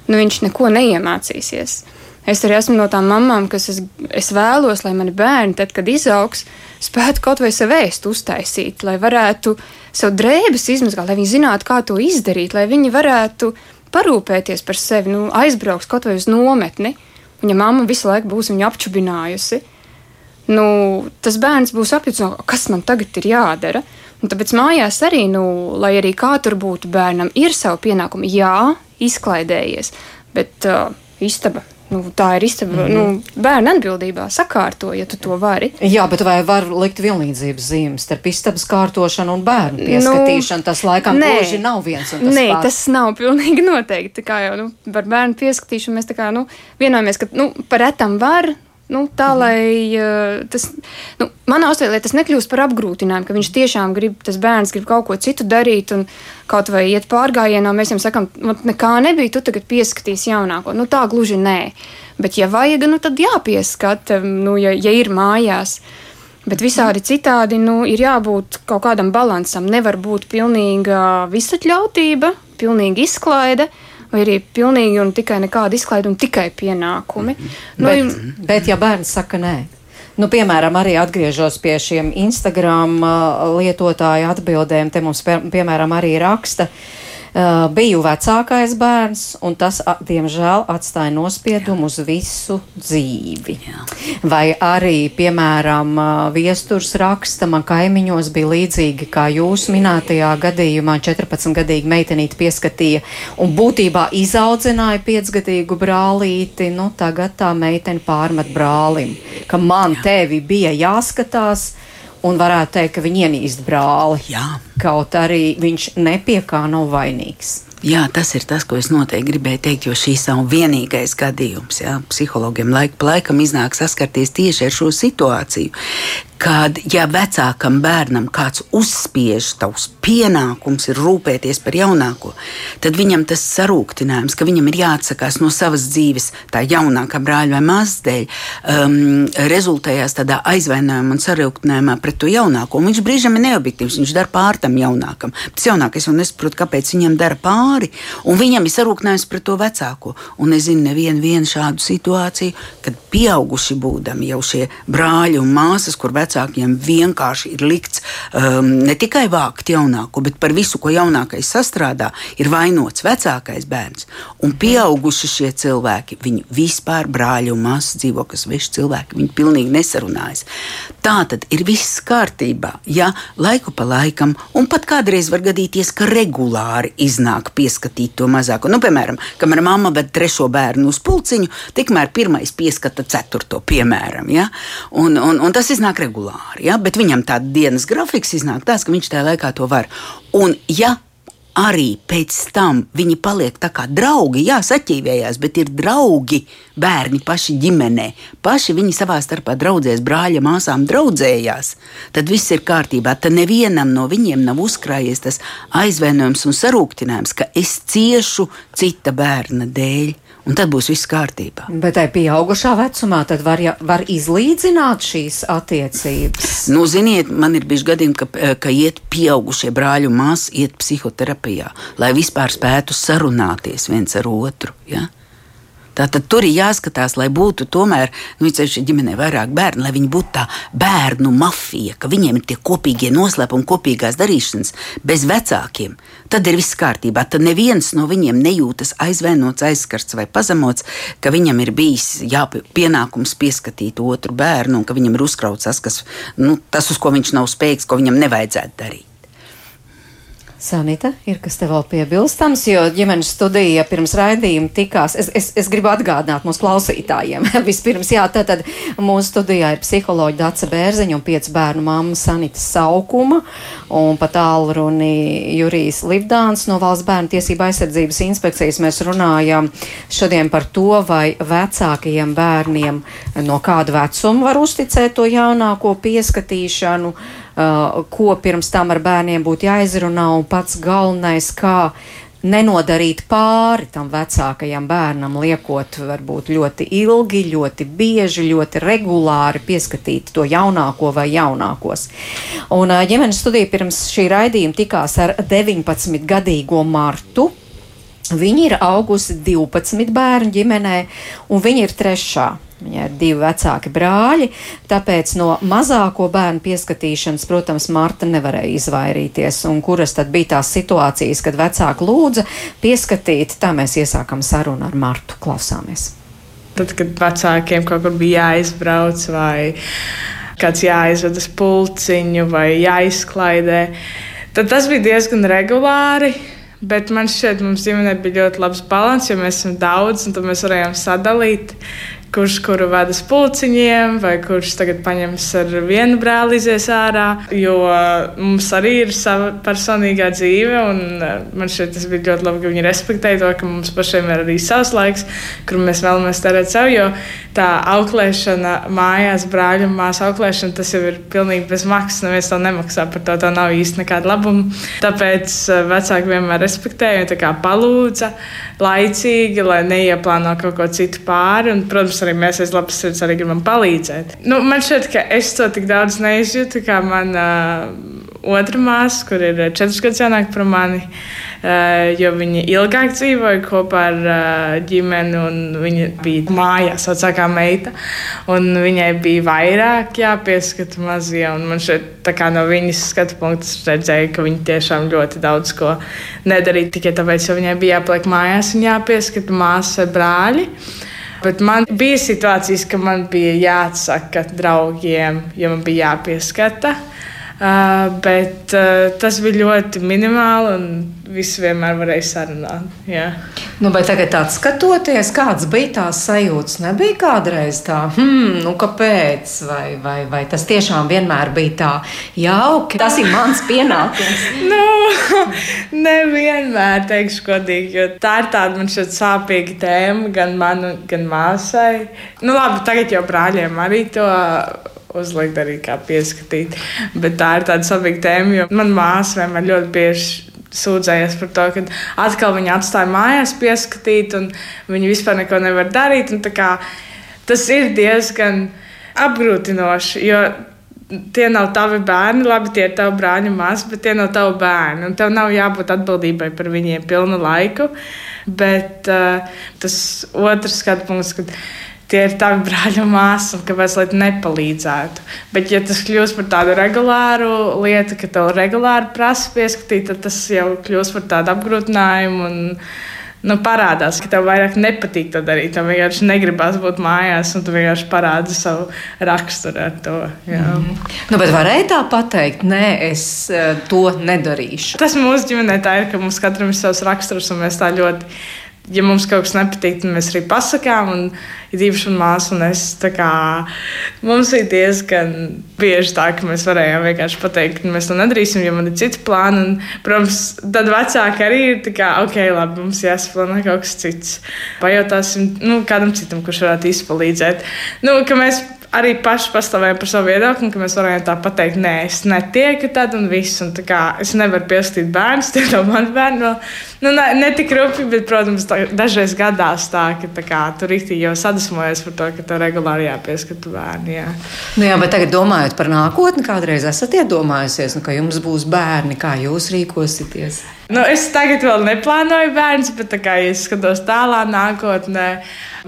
nu viņš neko neiemācīsies. Es arī esmu no tām mamām, kas es, es vēlos, lai mani bērni, tad, kad izaugs, spētu kaut vai sev ēst uztaisīt, lai varētu sev drēbes izmazgāt, lai viņi zinātu, kā to izdarīt, lai viņi varētu parūpēties par sevi, nu, aizbrauks kaut vai uz nometni. Viņa mamma visu laiku būs viņu apčubinājusi. Nu, tas bērns būs apjūts, kas man tagad ir jādara. Un tāpēc mājās arī, nu, lai arī kā tur būtu bērnam, ir savi pienākumi. Jā, izklaidējies, bet uh, istaba Nu, tā ir istaba, mm -hmm. nu, bērnu atbildībā sakārto, ja tu to vari. Jā, bet vai var likt vienlīdzības zīmes starp istabas kārtošanu un bērnu pieskatīšanu? Nu, tas laikam nē, gluži nav viens un tas nē, pats. tas nav pilnīgi noteikti. Tā kā jau nu, par bērnu pieskatīšanu mēs kā nu, vienojamies, ka nu, par etam var, Nu, tā, mhm. lai uh, tas, nu, manā uztvēlē tas nekļūst par apgrūtinājumu, ka viņš tiešām grib, tas bērns grib kaut ko citu darīt un kaut vai iet pārgājienā. Mēs viņam sakām, nekā nebija, tu tagad pieskatīsi jaunāko. Nu, tā gluži nē. Bet, ja vajag, nu, tad jāpieskata, nu, ja, ja ir mājās. Bet visādi citādi nu, ir jābūt kaut kādam balansam. Nevar būt pilnīga visatļautība, pilnīga izklaide. Uh, vai arī pilnīgi un tikai nekāda izklaide un tikai pienākumi. -hmm. nu, bet, bet, ja bērns saka nē, Nu, piemēram, arī atgriežos pie šiem Instagram uh, lietotāju atbildēm. Te mums, piemēram, arī raksta, Uh, biju vecākais bērns, un tas, diemžēl, atstāja nospiedumu uz visu dzīvi. Jā. Vai arī, piemēram, viesturs raksta, man kaimiņos bija līdzīgi kā jūs minētajā gadījumā, 14-gadīga meitenīte pieskatīja un būtībā izaudzināja 5-gadīgu brālīti. Nu, tagad tā meitene pārmet brālim, ka man Jā. tevi bija jāskatās un varētu teikt, ka viņi ienīst brāli. Jā. Kaut arī viņš nepie kā nav vainīgs. Jā, tas ir tas, ko es noteikti gribēju teikt, jo šīs nav vienīgais gadījums. Jā. Psihologiem laik pa laikam iznāk saskarties tieši ar šo situāciju, kad, ja vecākam bērnam kāds uzspiež tavs pienākums ir rūpēties par jaunāko, tad viņam tas sarūktinājums, ka viņam ir jāatsakās no savas dzīves, tā jaunākā brāļa vai māsas dēļ, um, rezultējās tādā aizvainojumā un sarūktinājumā pret to jaunāko. Un viņš brīžam ir neobjektīvs, viņš dara pār tam jaunākam. Tas jaunākais jau nesaprot, kāpēc viņam dara pāri, un viņam ir sarūktinājums pret to vecāko. Un es zinu nevienu šādu situāciju, kad pieauguši būdami jau šie brāļi un māsas, kur vecāki vecākiem vienkārši ir likts um, ne tikai vākt jaunāko, bet par visu, ko jaunākais sastrādā, ir vainots vecākais bērns. Un pieauguši šie cilvēki, viņi vispār brāļi un māsas dzīvo, kas veši cilvēki, viņi pilnīgi nesarunājas. Tā tad ir viss kārtībā, ja laiku pa laikam, un pat kādreiz var gadīties, ka regulāri iznāk pieskatīt to mazāko. Nu, piemēram, kamēr mamma ved trešo bērnu uz pulciņu, tikmēr pirmais pieskata ceturto, piemēram. Ja? Un, un, un tas iznāk regulāri regulāri, ja? bet viņam tāds dienas grafiks iznāk tāds, ka viņš tajā laikā to var. Un, ja arī pēc tam viņi paliek tā kā draugi, jā, saķīvējās, bet ir draugi, bērni paši ģimenē, paši viņi savā starpā draudzēs, brāļa māsām draudzējās, tad viss ir kārtībā. Tad nevienam no viņiem nav uzkrājies tas aizvainojums un sarūktinājums, ka es ciešu cita bērna dēļ un tad būs viss kārtībā. Bet tai pieaugušā vecumā tad var, ja, var izlīdzināt šīs attiecības. Nu, ziniet, man ir bijuši gadījumi, ka, ka iet pieaugušie brāļi un māsas iet psihoterapijā, lai vispār spētu sarunāties viens ar otru. Ja? Tātad tur ir jāskatās, lai būtu tomēr, nu, ceļš ģimenē vairāk bērnu, lai viņi būtu tā bērnu mafija, ka viņiem ir tie kopīgie noslēpumi, kopīgās darīšanas bez vecākiem. Tad ir viss kārtībā. Tad neviens no viņiem nejūtas aizvainots, aizskarts vai pazemots, ka viņam ir bijis jāpienākums pieskatīt otru bērnu un ka viņam ir uzkrauts tas, kas, nu, tas, uz ko viņš nav spējīgs, ko viņam nevajadzētu darīt. Sanita, ir kas te vēl piebilstams, jo ģimenes studija pirms raidījuma tikās. Es, es, es gribu atgādināt mūsu klausītājiem. Vispirms, jā, tātad mūsu studijā ir psiholoģija Dace Bērziņa un piecu bērnu mamma Sanita Saukuma un pat tālruni Jurijs Livdāns no Valsts bērnu tiesība aizsardzības inspekcijas. Mēs runājam šodien par to, vai vecākajiem bērniem no kāda vecuma var uzticēt to jaunāko pieskatīšanu Uh, ko pirms tam ar bērniem būtu jāizrunā, un pats galvenais, kā nenodarīt pāri tam vecākajam bērnam, liekot varbūt ļoti ilgi, ļoti bieži, ļoti regulāri pieskatīt to jaunāko vai jaunākos. Un uh, ģimenes studija pirms šī raidījuma tikās ar 19-gadīgo Martu. Viņa ir augusi 12 bērnu ģimenē, un viņa ir trešā. Viņai ir divi vecāki brāļi, tāpēc no mazāko bērnu pieskatīšanas, protams, Marta nevarēja izvairīties. Un kuras tad bija tās situācijas, kad vecāki lūdza pieskatīt, tā mēs iesākam sarunu ar Martu. Klausāmies! Tad, kad vecākiem kaut kur bija jāizbrauc vai kāds jāizved uz pulciņu vai jāizklaidē, tad tas bija diezgan regulāri. Bet man šķiet, mums ģimenē bija ļoti labs līdzsvars, jo mēs esam daudz, un mēs varējām sadalīt kurš kuru vada uz pulciņiem, vai kurš tagad paņems ar vienu brāli izies ārā. Jo mums arī ir sava personīgā dzīve, un eh, man šķiet, tas bija ļoti labi, ka viņi respektēja to, ka mums pašiem ir arī savs laiks, kur mēs vēlamies terēt sev. Jo tā auklēšana mājās, brāļu un māsu auklēšana, tas jau ir pilnīgi bez maksas. Neviens to nemaksā par to, tā nav īsti nekāda labuma. Tāpēc eh, vecāki vienmēr respektēja un palūdza laicīgi, lai neieplāno kaut ko citu pāri. Un, protams, protams, arī mēs aiz labas sirds arī gribam palīdzēt. Nu, man šķiet, ka es to tik daudz neizjūtu, kā mana uh, otra māsa, kur ir četras gadus jaunāka par mani. Uh, jo viņi ilgāk dzīvoja kopā ar uh, ģimeni, un viņa bija mājās, vecākā meita. Viņai bija vairāk jāpieskata mazie. Man šeit no viņas skatu punkta redzēja, ka viņa tiešām ļoti daudz ko nedarīja tikai tāpēc, ka viņai bija jāpaliek mājās un jāpieskata māsas vai brāļi. Bet man bija situācijas, ka man bija jāatsaka draugiem, jo man bija jāpieskata. Uh, bet uh, tas bija ļoti minimāli, un viss vienmēr varēja sarunāt. Jā. Nu, bet tagad, skatoties, kāds bija tās sajūtas, nebija kādreiz tā, hmm, nu, kāpēc? Vai, vai, vai tas tiešām vienmēr bija tā jauki? Tas ir mans pienākums. nu, nevienmēr, teikšu, godīgi, jo tā ir tāda man šeit sāpīga tēma gan man, gan māsai. Nu, labi, tagad jau brāļiem arī to uzlikt arī kā pieskatīt. Bet tā ir tāda svarīga tēma, jo manā māsā vienmēr ļoti bieži sūdzējies par to, ka atkal viņa atstāja mājās pieskatīt, un viņa vispār neko nevar darīt. Kā, tas ir diezgan apgrūtinoši, jo tie nav tavi bērni, labi, tie ir tavi brāļi māsas, bet tie nav tavi bērni. Un tev nav jābūt atbildībai par viņiem pilnu laiku. Bet uh, tas otrs skatu punkts, kad tie ir tavi brāļi un māsas, un kāpēc lai nepalīdzētu. Bet, ja tas kļūst par tādu regulāru lietu, ka tev regulāri prasa pieskatīt, tad tas jau kļūst par tādu apgrūtinājumu. Un, Nu, parādās, ka tev vairāk nepatīk to darīt. Tev vienkārši negribas būt mājās, un tu vienkārši parādi savu raksturu ar to. Jā. Mm. Nu, bet varēja tā pateikt, nē, es uh, to nedarīšu. Tas mūsu ģimenē tā ir, ka mums katram ir savs raksturs, un mēs tā ļoti ja mums kaut kas nepatīk, tad mēs arī pasakām. Un, ir īpaši man māsa un es. Kā, mums ir diezgan bieži tā, ka mēs varējām vienkārši pateikt, ka mēs to nedarīsim, jo man ir citi plāni. Un, protams, tad vecāki arī ir kā, ok, labi, mums jāsaplāno kaut kas cits. Pajautāsim nu, kādam citam, kurš varētu izpalīdzēt. Nu, arī paši pastāvējām par savu viedokli, ka mēs varējām tā pateikt, nē, es netieku tad un viss. Un kā, es nevaru piesaistīt bērnus, tie nav mani bērni. No, nu, ne, ne tik rūpīgi, bet, protams, tā, dažreiz gadās tā, ka tā kā, tu rīktīgi jau sadusmojies par to, ka tev regulāri jāpieskata bērni. Jā. Nu jā, bet tagad domājot par nākotni, kādreiz esat iedomājusies, nu, ka jums būs bērni, kā jūs rīkosieties? Nu, es tagad vēl neplānoju bērnu, bet, kā ja es skatos tālāk, nākotnē,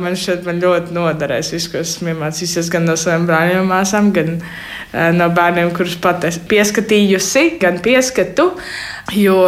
man šeit man ļoti noderēs viss, ko esmu iemācījies gan no saviem brāļiem, māsām, gan uh, no bērniem, kurus pat esmu pieskatījusi, gan pieskatu. Jo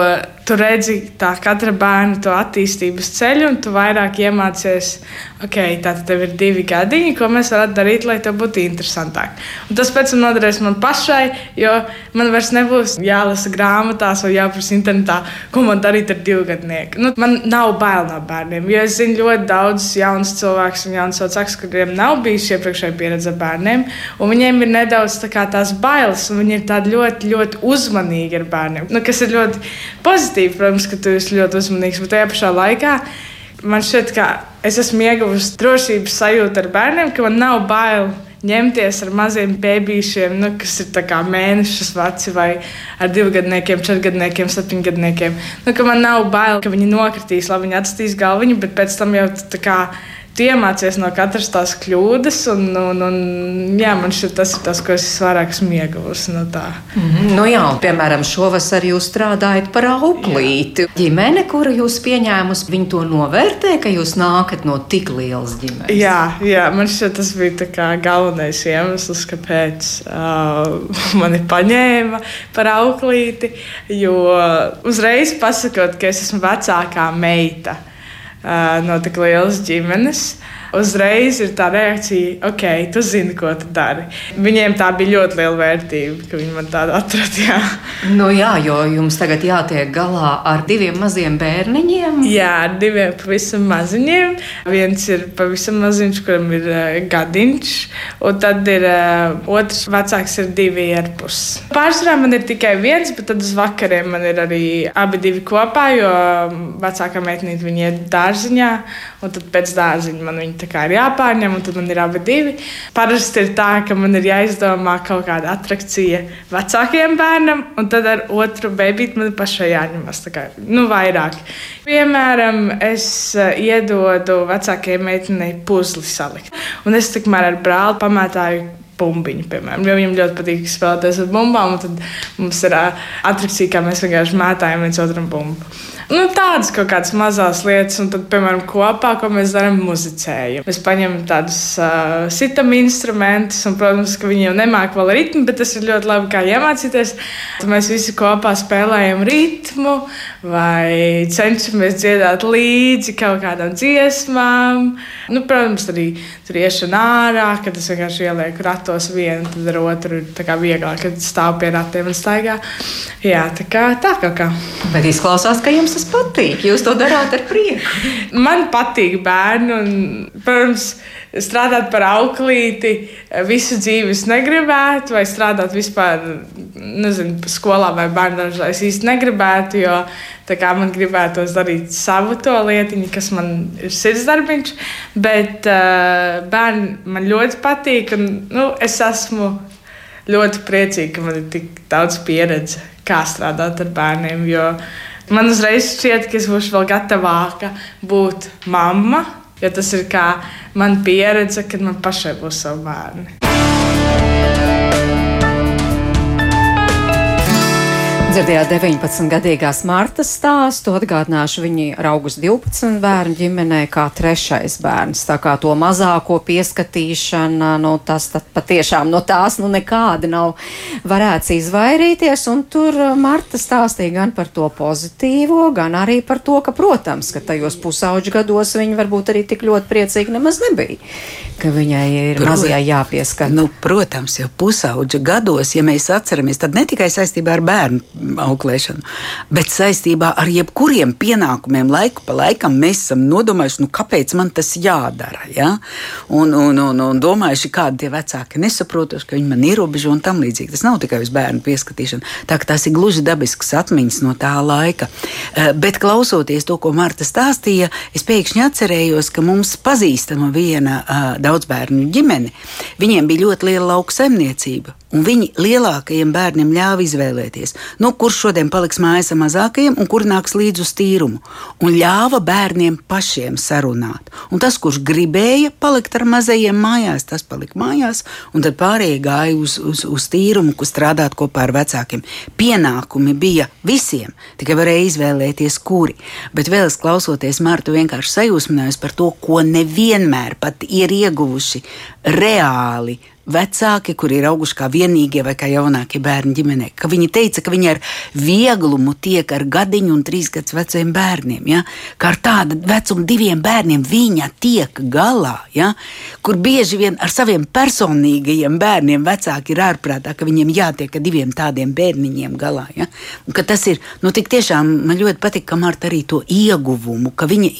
tu redzi tā katra bērna to attīstības ceļu, un tu vairāk iemācies, ok, tātad tev ir divi gadiņi, ko mēs varētu darīt, lai tev būtu interesantāk. Un tas pēc tam noderēs man pašai, jo man vairs nebūs jālasa grāmatās vai jāprasa internetā, ko man darīt ar divgadnieku. Nu, man nav bail no bērniem, jo es zinu ļoti daudz jaunus cilvēkus un jaunus vecākus, kuriem nav bijusi iepriekšēja pieredze ar bērniem, un viņiem ir nedaudz tā tās bailes, un viņi ir tādi ļoti, ļoti uzmanīgi ar bērniem, nu, kas ir ļoti pozitīvi, protams, ka tu esi ļoti uzmanīgs, bet tajā pašā laikā man šķiet, ka es esmu ieguvusi drošības sajūtu ar bērniem, ka man nav bail ņemties ar maziem bērniem, nu, kas ir mēnešus veci, vai ar divgadniekiem, četrgadniekiem, septiņgadniekiem. Nu, man nav bail, ka viņi nokritīs, labi, viņi atstīs galviņu, bet pēc tam jau tā kā tu iemācies no katras tās kļūdas. Un, un, un, jā, man šķiet, tas ir tas, ko es vairāk esmu ieguvusi no tā. Mm -hmm. nu, jā, piemēram, šovasar jūs strādājat par auklīti. Jā. Ģimene, kura jūs pieņēmusi, viņi to novērtē, ka jūs nākat no tik lielas ģimenes. Jā, jā man šķiet, tas bija galvenais iemesls, kāpēc uh, mani paņēma par auklīti. Jo uzreiz pasakot, ka es esmu vecākā meita no tik lielas ģimenes uzreiz ir tā reakcija, ok, tu zini, ko tu dari. Viņiem tā bija ļoti liela vērtība, ka viņi man tādu atrada. Nu, jā, jo jums tagad jātiek galā ar diviem maziem bērniņiem. Jā, ar diviem pavisam maziņiem. Viens ir pavisam maziņš, kuram ir uh, gadiņš, un tad ir uh, otrs vecāks, ir divi ar pusi. Pārsvarā man ir tikai viens, bet tad uz vakariem man ir arī abi divi kopā, jo vecākā meitene viņa ir dārza dārziņā, un tad pēc dārziņa man viņa ir jāpārņem, un tad man ir abi divi. Parasti ir tā, ka man ir jāizdomā kaut kāda attrakcija vecākiem bērnam, un tad ar otru bērnu man pašai jāņemas kā, nu, vairāk. Piemēram, es eh, iedodu vecākajai meitenei puzli salikt, un es tikmēr ar brāli pamētāju bumbiņu, piemēram. Jo viņam ļoti patīk spēlēties ar bumbām, un tad mums ir uh, atrakcija, kā mēs vienkārši mētājam viens otram bumbu. Nu, tādas kaut kādas mazas lietas, un tad, piemēram, kopā, ko mēs darām, muzicējam. Mēs paņemam tādus uh, sitam instrumentus, un, protams, ka viņi jau nemāķi vēl ritmu, bet tas ir ļoti labi, kā iemācīties. Tad mēs visi kopā spēlējam ritmu, vai cenšamies dziedāt līdzi kaut kādām dziesmām. Nu, protams, arī tur iešana ārā, kad es vienkārši ielieku ratos vienu, tad ar otru ir vieglāk, kad stāv pie ratiem un staigā. Jā, tā kā tā kaut kā. Bet izklausās, ka jums tas tas patīk. Jūs to darāt ar prieku. Man patīk bērni, un, protams, strādāt par auklīti visu dzīvi es negribētu, vai strādāt vispār, nezinu, skolā vai bērnam. Es īsti negribētu, jo man gribētos darīt savu to lietiņu, kas man ir sirdsdarbiņš. Bet uh, bērni man ļoti patīk, un nu, es esmu ļoti priecīga, ka man ir tik daudz pieredze, kā strādāt ar bērniem. Jo Man uzreiz šķiet, ka es būšu vēl gatavāka būt mamma, jo tas ir kā man pieredze, kad man pašai būs savi bērni. Dzirdējāt 19-gadīgās Martas stāstu, atgādināšu, viņi ir augus 12 bērnu ģimenē, kā trešais bērns. Tā kā to mazāko pieskatīšana, nu, tas patiešām no tās nu, nekādi nav varēts izvairīties. Un tur Marta stāstīja gan par to pozitīvo, gan arī par to, ka, protams, ka tajos pusauģu gados viņa varbūt arī tik ļoti priecīga nemaz nebija, ka viņai ir Prot, mazajā jāpieskat. Nu, protams, jau pusauģu gados, ja mēs atceramies, tad ne tikai saistībā ar bērnu auklēšanu. Bet saistībā ar jebkuriem pienākumiem laiku pa laikam mēs esam nodomājuši, nu, kāpēc man tas jādara. Ja? Un, un, un, un domājuši, kādi tie vecāki nesaprotoši, ka viņi man ierobežo un tam līdzīgi. Tas nav tikai uz bērnu pieskatīšanu. Tā ka tās ir gluži dabiskas atmiņas no tā laika. Eh, bet klausoties to, ko Marta stāstīja, es pēkšņi atcerējos, ka mums pazīstama viena uh, daudzbērnu ģimene. Viņiem bija ļoti liela lauka saimniecība un viņi lielākajiem bērniem ļāva izvēlēties, nu, kurš šodien paliks mājās ar mazākajiem un kur nāks līdz uz tīrumu, un ļāva bērniem pašiem sarunāt. Un tas, kurš gribēja palikt ar mazajiem mājās, tas palika mājās, un tad pārējie gāja uz, uz, uz tīrumu, kur strādāt kopā ar vecākiem. Pienākumi bija visiem, tikai varēja izvēlēties, kuri. Bet vēl es klausoties Mārtu, vienkārši sajūsminājos par to, ko nevienmēr pat ir ieguvuši reāli vecāki, kuri ir auguši kā vienīgie vai kā jaunākie bērni ģimenē, ka viņi teica, ka viņi ar vieglumu tiek ar gadiņu un trīs gadus veciem bērniem, ja? ka ar tādu vecumu diviem bērniem viņa tiek galā, ja? kur bieži vien ar saviem personīgajiem bērniem vecāki ir ārprātā, ka viņiem jātiek ar diviem tādiem bērniņiem galā. Ja? Un, tas ir, nu, tik tiešām man ļoti patīk, ka Marta arī to ieguvumu, ka viņa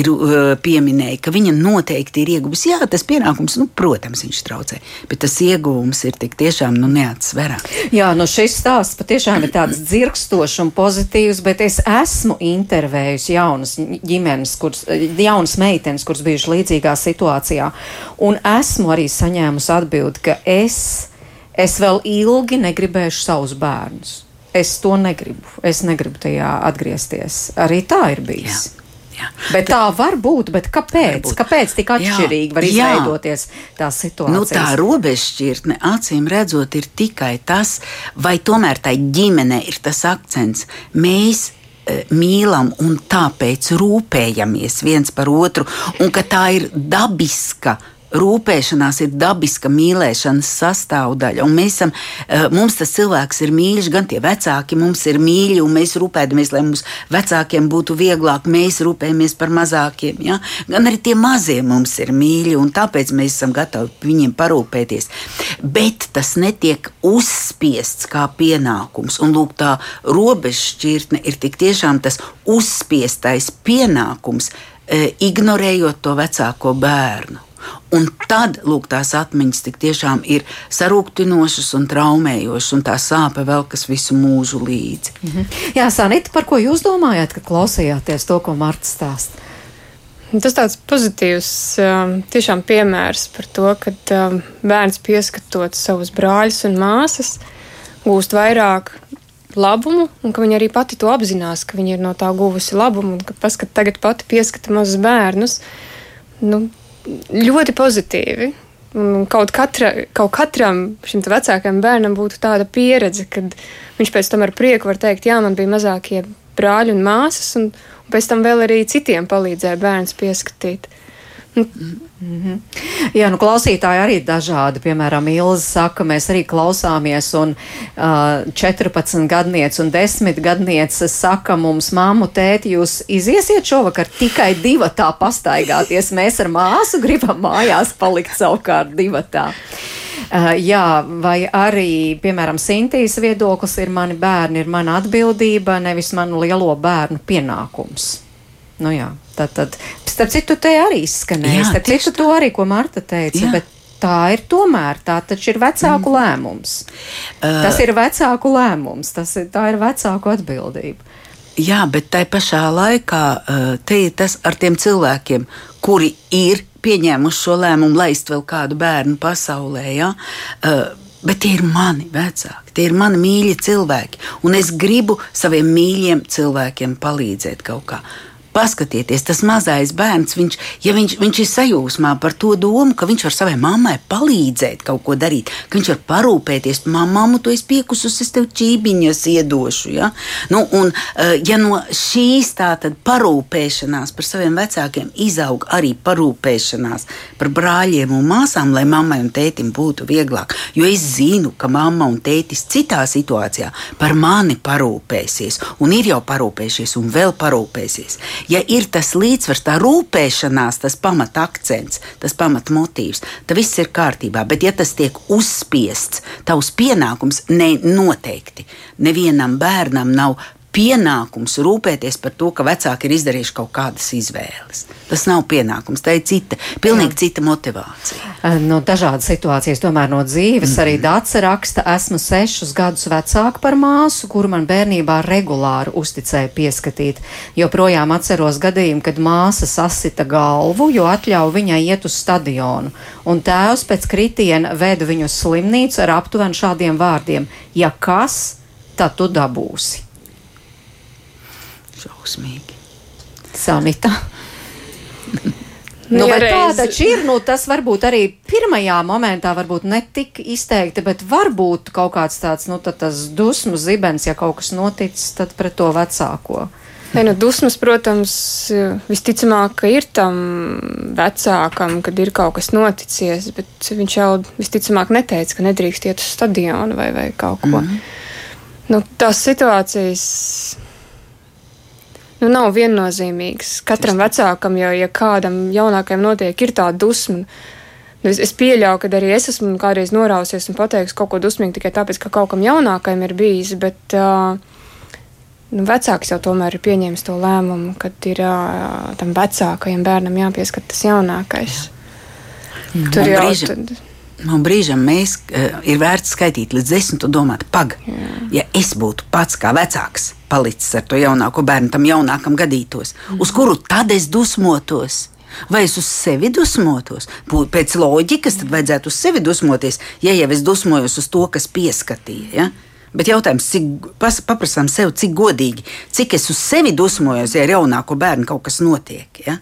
ir uh, pieminēja, ka viņa noteikti ir ieguvusi. Jā, tas pienākums, nu, protams, viņš traucē bet tas ieguvums ir tik tiešām nu, neatsverams. Jā, nu šis stāsts patiešām ir tāds dzirkstošs un pozitīvs, bet es esmu intervējusi jaunas ģimenes, kuras, jaunas meitenes, kuras bijušas līdzīgā situācijā, un esmu arī saņēmusi atbildi, ka es, es vēl ilgi negribēšu savus bērnus. Es to negribu. Es negribu tajā atgriezties. Arī tā ir bijis. Jā. Jā. Bet tā var būt, bet kāpēc? Būt. Kāpēc tik atšķirīgi jā, var izveidoties jā. tā situācija? Nu, tā robežšķirtne, acīm redzot, ir tikai tas, vai tomēr tai ģimenei ir tas akcents. Mēs e, mīlam un tāpēc rūpējamies viens par otru, un ka tā ir dabiska rūpēšanās ir dabiska mīlēšanas sastāvdaļa. Un mēs esam, eh, mums tas cilvēks ir mīļš, gan tie vecāki mums ir mīļi, un mēs rūpējamies, lai mums vecākiem būtu vieglāk, mēs rūpējamies par mazākiem. Ja? Gan arī tie mazie mums ir mīļi, un tāpēc mēs esam gatavi viņiem parūpēties. Bet tas netiek uzspiests kā pienākums. Un lūk, tā robežšķirtne ir tik tiešām tas uzspiestais pienākums, eh, ignorējot to vecāko bērnu. Un tad lūk, tās atmiņas tik tiešām ir sarūktinošas un traumējošas, un tā sāpe vēl kas visu mūžu līdzi. Mm -hmm. Jā, Sanita, par ko jūs domājat, kad klausījāties to, ko Marta stāsta? Tas tāds pozitīvs um, tiešām piemērs par to, ka um, bērns pieskatot savus brāļus un māsas, gūst vairāk labumu, un ka viņa arī pati to apzinās, ka viņa ir no tā guvusi labumu, un ka paskat tagad pati pieskata mazus bērnus. Nu, ļoti pozitīvi. Un kaut, katra, kaut katram šim vecākajam bērnam būtu tāda pieredze, kad viņš pēc tam ar prieku var teikt, jā, man bija mazākie brāļi un māsas, un, pēc tam vēl arī citiem palīdzēja bērns pieskatīt. Mm -hmm. Jā, nu klausītāji arī dažādi. Piemēram, Ilza saka, mēs arī klausāmies, un uh, 14 gadniece un 10 gadniece saka mums, māmu, tēti, jūs iziesiet šovakar tikai divatā pastaigāties. Mēs ar māsu gribam mājās palikt savukārt divatā. Uh, jā, vai arī, piemēram, Sintīs viedoklis ir mani bērni, ir mana atbildība, nevis manu lielo bērnu pienākums. Nu jā, tad, tad, starp citu, te arī izskanēja, starp citu, to arī, ko Marta teica, bet tā ir tomēr, tā taču ir vecāku mm. lēmums. Uh, tas ir vecāku lēmums, tas ir, tā ir vecāku atbildība. Jā, bet tai pašā laikā uh, te ir tas ar tiem cilvēkiem, kuri ir pieņēmuši šo lēmumu laist vēl kādu bērnu pasaulē. Ja? Uh, Bet tie ir mani vecāki, tie ir mani mīļi cilvēki, un es gribu saviem mīļiem cilvēkiem palīdzēt kaut kā. Paskatieties, tas mazais bērns, viņš, ja viņš, viņš ir sajūsmā par to domu, ka viņš var savai mammai palīdzēt kaut ko darīt, ka viņš var parūpēties par mammu, tu esi piekusus, es tev ķībiņas iedošu. Ja? Nu, un, eh, ja no šīs tātad parūpēšanās par saviem vecākiem izaug arī parūpēšanās par brāļiem un māsām, lai mammai un tētim būtu vieglāk, jo es zinu, ka mamma un tētis citā situācijā par mani parūpēsies, un ir jau parūpējušies, un vēl parūpēsies ja ir tas līdzsvars, tā rūpēšanās, tas pamata akcents, tas pamata motīvs, tad viss ir kārtībā. Bet, ja tas tiek uzspiests, tavs pienākums ne, noteikti nevienam bērnam nav pienākums rūpēties par to, ka vecāki ir izdarījuši kaut kādas izvēles. Tas nav pienākums, tā ir cita, pilnīgi Jā. cita motivācija. No dažādas situācijas, tomēr no dzīves, mm. arī Dāca raksta, esmu sešus gadus vecāka par māsu, kuru man bērnībā regulāri uzticēja pieskatīt. Joprojām atceros gadījumu, kad māsa sasita galvu, jo atļauja viņai iet uz stadionu, un tēvs pēc kritiena veda viņu uz slimnīcu ar aptuveni šādiem vārdiem: Ja kas, tad tu dabūsi. Šausmīgi. Sanita. Nu, tā taču ir. Nu, tas varbūt arī pirmajā momentā varbūt ne tik izteikti, bet varbūt kaut kāds tāds nu, dusmu zibens, ja kaut kas noticis, tad pret to vecāko. Nē, nu, dusmas, protams, visticamāk, ir tam vecākam, kad ir kaut kas noticies, bet viņš jau visticamāk neteica, ka nedrīkst iet uz stadionu vai, vai kaut ko. Mm -hmm. nu, tās situācijas nu, nav viennozīmīgs. Katram vecākam, jo, ja kādam jaunākajam notiek, ir tā dusma. Nu, es, es pieļauju, ka arī es esmu kādreiz norausies un pateicis kaut ko dusmīgu tikai tāpēc, ka kaut kam jaunākajam ir bijis. Bet uh, nu, vecāks jau tomēr ir pieņēmis to lēmumu, ka ir uh, tam vecākajam bērnam jāpieskat tas jaunākais. Jā. Tur jau tad no brīžam mēs uh, ir vērts skaitīt līdz desmit un domāt, pag, Jā. ja es būtu pats kā vecāks palicis ar to jaunāko bērnu, tam jaunākam gadītos, mm. uz kuru tad es dusmotos. Vai es uz sevi dusmotos? Pēc loģikas, tad vajadzētu uz sevi dusmoties, ja jau es dusmojos uz to, kas pieskatīja. Ja? Bet jautājums, cik paprasām sev, cik godīgi, cik es uz sevi dusmojos, ja ar jaunāko bērnu kaut kas notiek. Ja?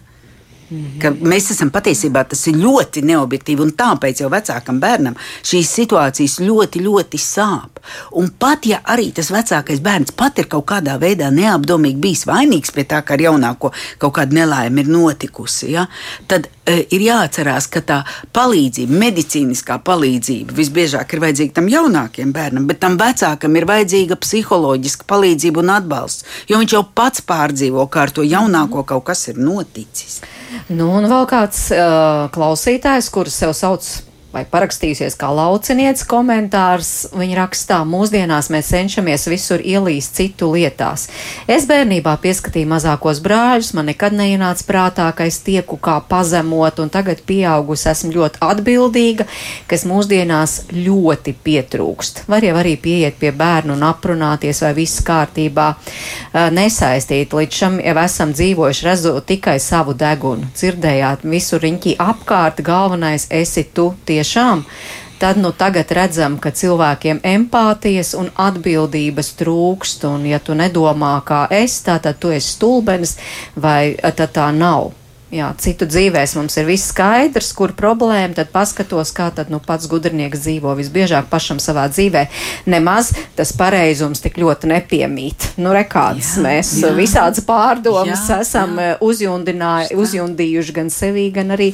Ka mēs esam patiesībā tas ir ļoti neobjektīvi, tāpēc jau vecākam bērnam šīs situācijas ļoti, ļoti sāp. Un pat ja arī tas vecākais bērns pat ir kaut kādā veidā neapdomīgi bijis vainīgs pie tā, ka ar jaunāko kaut kāda nelaime ir notikusi, ja, tad e, ir jāatcerās, ka tā palīdzība, medicīniskā palīdzība visbiežāk ir vajadzīga tam jaunākajam bērnam, bet tam vecākam ir vajadzīga psiholoģiska palīdzība un atbalsts, jo viņš jau pats pārdzīvo, kā ar to jaunāko kaut kas ir noticis. Nu, un vēl kāds uh, klausītājs, kurš sev sauc vai parakstījusies kā laucinieca komentārs. Viņa rakstā, mūsdienās mēs cenšamies visur ielīst citu lietās. Es bērnībā pieskatīju mazākos brāļus, man nekad neienāca prātā, ka es tieku kā pazemot, un tagad pieaugusi esmu ļoti atbildīga, kas mūsdienās ļoti pietrūkst. Var jau arī pieiet pie bērnu un aprunāties, vai viss kārtībā nesaistīt. Līdz šim jau esam dzīvojuši redzot tikai savu degunu. Dzirdējāt visu riņķi apkārt, galvenais esi tu tie tiešām, tad nu tagad redzam, ka cilvēkiem empātijas un atbildības trūkst, un ja tu nedomā kā es, tā tad tu esi stulbenis, vai tad tā nav. Jā, citu dzīvēs mums ir viss skaidrs, kur problēma, tad paskatos, kā tad nu pats gudrinieks dzīvo visbiežāk pašam savā dzīvē. Nemaz tas pareizums tik ļoti nepiemīt. Nu, rekāds jā, mēs jā. visādas pārdomas jā, esam jā. uzjundījuši gan sevī, gan arī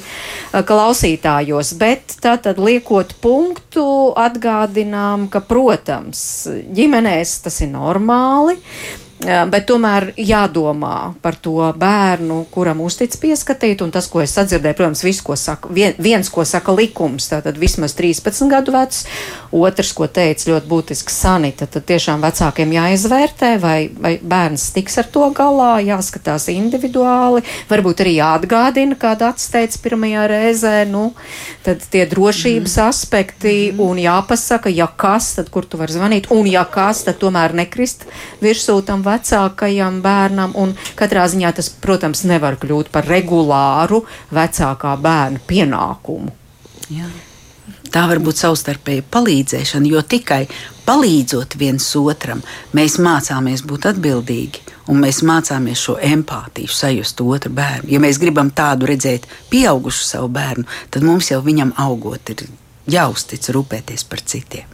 klausītājos. Bet tā tad liekot punktu, atgādinām, ka, protams, ģimenēs tas ir normāli. Bet tomēr jādomā par to bērnu, kuram uztic pieskatīt, un tas, ko es sadzirdēju, protams, viss, ko saka, vien, viens, ko saka likums, tātad vismaz 13 gadu vecs, otrs, ko teica ļoti būtiski sanita, tad tiešām vecākiem jāizvērtē, vai, vai bērns tiks ar to galā, jāskatās individuāli, varbūt arī jāatgādina, kāda atsteidz pirmajā reizē, nu, tad tie drošības mm. aspekti, mm. un jāpasaka, ja kas, tad kur tu vari zvanīt, un ja kas, tad tomēr nekrist virsū tam vecākajam bērnam, un katrā ziņā tas, protams, nevar kļūt par regulāru vecākā bērna pienākumu. Jā. Tā var būt savstarpēja palīdzēšana, jo tikai palīdzot viens otram, mēs mācāmies būt atbildīgi un mēs mācāmies šo empātiju, sajust otru bērnu. Ja mēs gribam tādu redzēt, pieaugušu savu bērnu, tad mums jau viņam augot ir jāuztic rūpēties par citiem.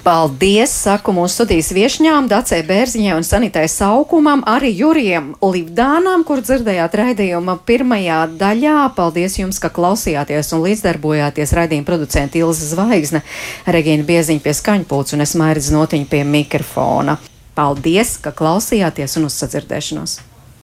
Paldies, saku mūsu studijas viešņām, Dacei Bērziņai un Sanitai Saukumam, arī Jurijam Livdānam, kur dzirdējāt raidījuma pirmajā daļā. Paldies jums, ka klausījāties un līdzdarbojāties raidījuma producenta Ilza Zvaigzne, Regīna Bieziņa pie skaņpults un es Mairis Notiņa pie mikrofona. Paldies, ka klausījāties un uz sadzirdēšanos!